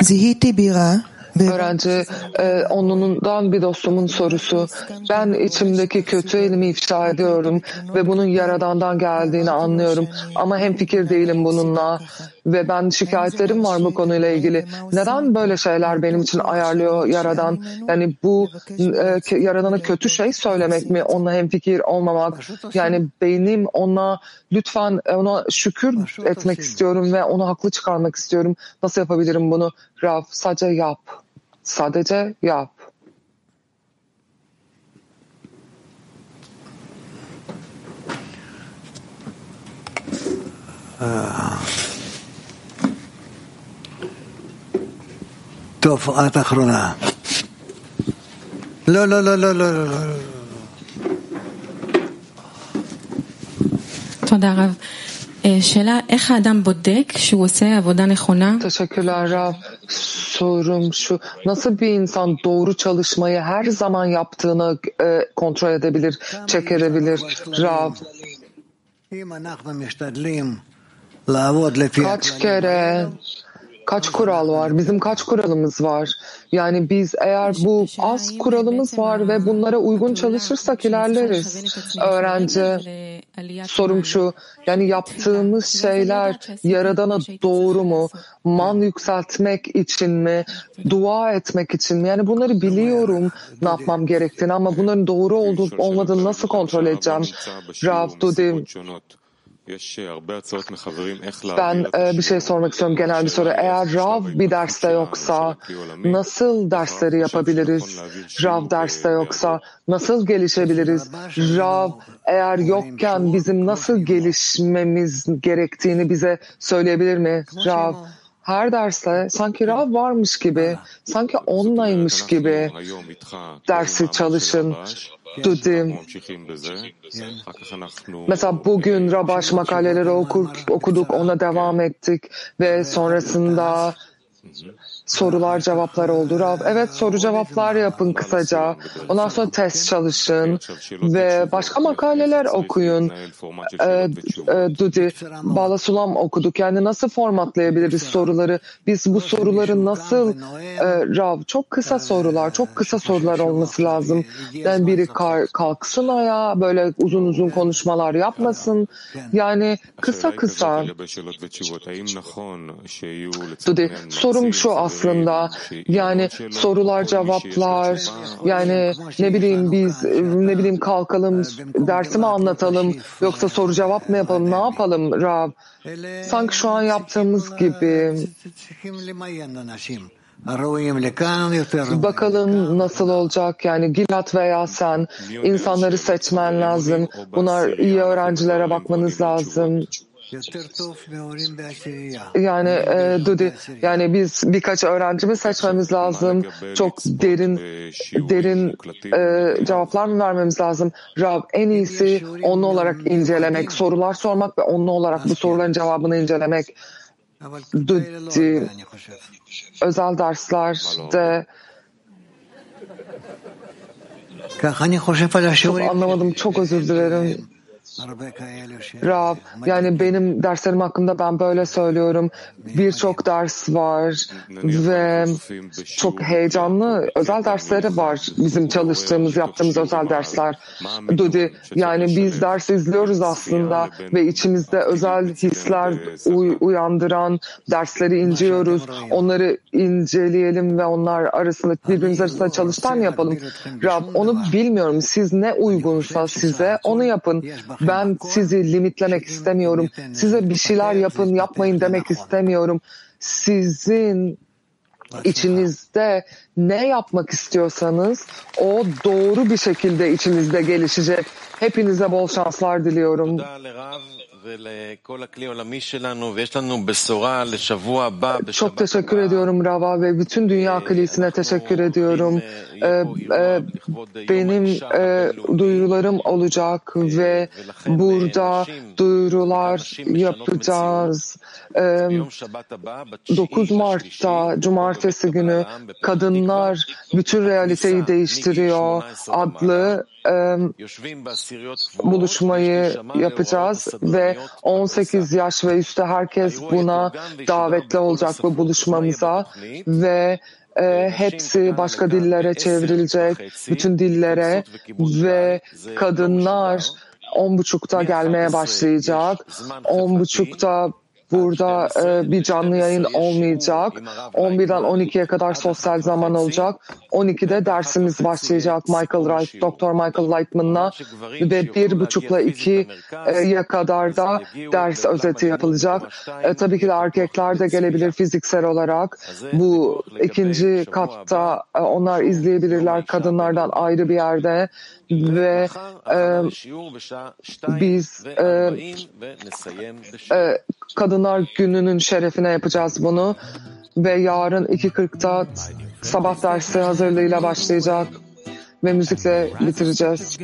זיהיתי בירה Öğrenci e, onundan bir dostumun sorusu. Ben içimdeki kötü elimi ifşa ediyorum ve bunun Yaradan'dan geldiğini anlıyorum. Ama hem fikir değilim bununla ve ben şikayetlerim var bu konuyla ilgili. Neden böyle şeyler benim için ayarlıyor Yaradan? Yani bu e, Yaradan'a kötü şey söylemek mi? Onunla hem fikir olmamak. Yani beynim ona lütfen ona şükür etmek istiyorum ve onu haklı çıkarmak istiyorum. Nasıl yapabilirim bunu? Rav sadece yap. Sadece yap. טוב, את אחרונה. לא, לא, לא, לא, לא, לא. תודה רב. Teşekkürler Rab. Sorum şu. Nasıl bir insan doğru çalışmayı her zaman yaptığını e, kontrol edebilir, çekerebilir Rab? Kaç kere kaç kural var? Bizim kaç kuralımız var? Yani biz eğer bu az kuralımız var ve bunlara uygun çalışırsak ilerleriz. Öğrenci sorum şu, yani yaptığımız şeyler Yaradan'a doğru mu? Man yükseltmek için mi? Dua etmek için mi? Yani bunları biliyorum ne yapmam gerektiğini ama bunların doğru olup olmadığını nasıl kontrol edeceğim? Rav Dudi, ben e, bir şey sormak istiyorum genel bir soru. Eğer Rav bir derste yoksa nasıl dersleri yapabiliriz? Rav derste yoksa nasıl gelişebiliriz? Rav eğer yokken bizim nasıl gelişmemiz gerektiğini bize söyleyebilir mi? Rav her derste sanki Rav varmış gibi, sanki onlaymış gibi dersi çalışın. Dudi. Mesela bugün Rabaş makaleleri okur, okuduk, ona devam ettik ve sonrasında sorular cevaplar oldu. Rav, evet soru cevaplar yapın kısaca. Ondan sonra test çalışın ve başka makaleler okuyun. Ee, e, Dudi, Bala Sulam okuduk. Yani nasıl formatlayabiliriz soruları? Biz bu soruları nasıl e, Rav, çok kısa sorular, çok kısa sorular olması lazım. Yani biri kalksın ayağa, böyle uzun uzun konuşmalar yapmasın. Yani kısa kısa. Dudi, sorum şu aslında yani sorular cevaplar yani ne bileyim biz ne bileyim kalkalım dersimi anlatalım yoksa soru cevap mı yapalım ne yapalım Rab sanki şu an yaptığımız gibi Bakalım nasıl olacak yani Gilat veya sen insanları seçmen lazım. Bunlar iyi öğrencilere bakmanız lazım. Yani e, Dudi, yani biz birkaç öğrencimi seçmemiz lazım. Çok derin derin e, cevaplar mı vermemiz lazım? Rab en iyisi onlu olarak incelemek, sorular sormak ve onlu olarak bu soruların cevabını incelemek. Dudi, özel derslerde çok anlamadım, çok özür dilerim. Rab, yani benim derslerim hakkında ben böyle söylüyorum. Birçok ders var ve çok heyecanlı özel dersleri var. Bizim çalıştığımız, yaptığımız özel dersler. Dudi, yani biz ders izliyoruz aslında ve içimizde özel hisler uy- uyandıran dersleri inceliyoruz. Onları inceleyelim ve onlar arasında birbirimiz arasında çalıştan yapalım. Rab, onu bilmiyorum. Siz ne uygunsa size onu yapın. Ben sizi limitlemek istemiyorum. Size bir şeyler yapın, yapmayın demek istemiyorum. Sizin içinizde ne yapmak istiyorsanız o doğru bir şekilde içinizde gelişecek. Hepinize bol şanslar diliyorum. Çok teşekkür ediyorum Rava ve bütün Dünya Kilisine teşekkür ediyorum. Benim duyurularım olacak ve burada duyurular yapacağız. Ee, 9 Mart'ta Cumartesi günü Kadınlar Bütün Realiteyi Değiştiriyor adlı buluşmayı yapacağız ve 18 yaş ve üstü herkes buna davetli olacak bu buluşmamıza ve e, hepsi başka dillere çevrilecek, bütün dillere ve kadınlar on buçukta gelmeye başlayacak. On buçukta Burada e, bir canlı yayın olmayacak. 11'den 12'ye kadar sosyal zaman olacak. 12'de dersimiz başlayacak Michael Wright, Dr. Michael Lightman'la ve bir buçukla ikiye kadar da ders özeti yapılacak. E, tabii ki de erkekler de gelebilir fiziksel olarak. Bu ikinci katta e, onlar izleyebilirler kadınlardan ayrı bir yerde ve e, biz e, e, Kadınlar Günü'nün şerefine yapacağız bunu ve yarın 2.40'da sabah dersi hazırlığıyla başlayacak ve müzikle bitireceğiz.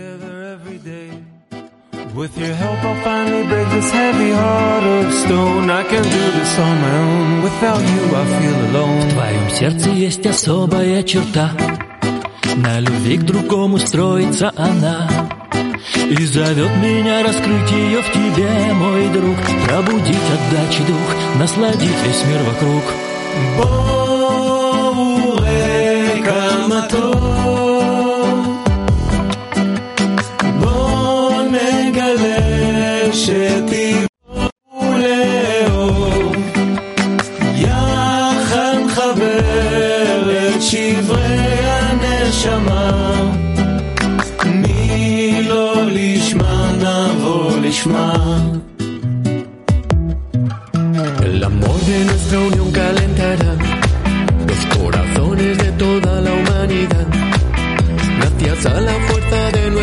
With your help I'll finally break this heavy heart of stone I can do this on my own Without you I feel alone В твоем сердце есть особая черта На любви к другому строится она. И зовет меня раскрыть ее в тебе, мой друг. Пробудить отдачи дух, насладить весь мир вокруг. Боуэ камато Бон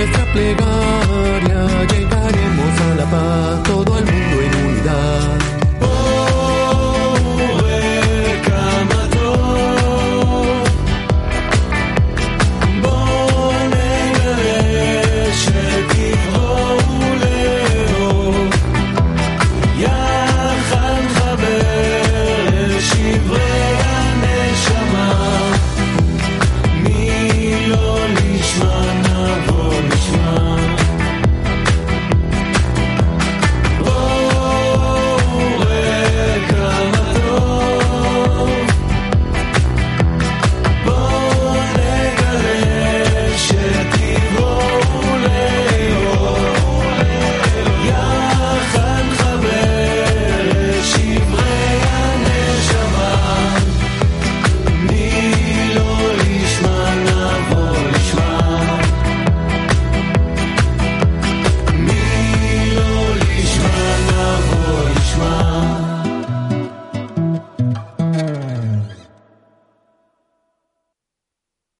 nuestra plegaria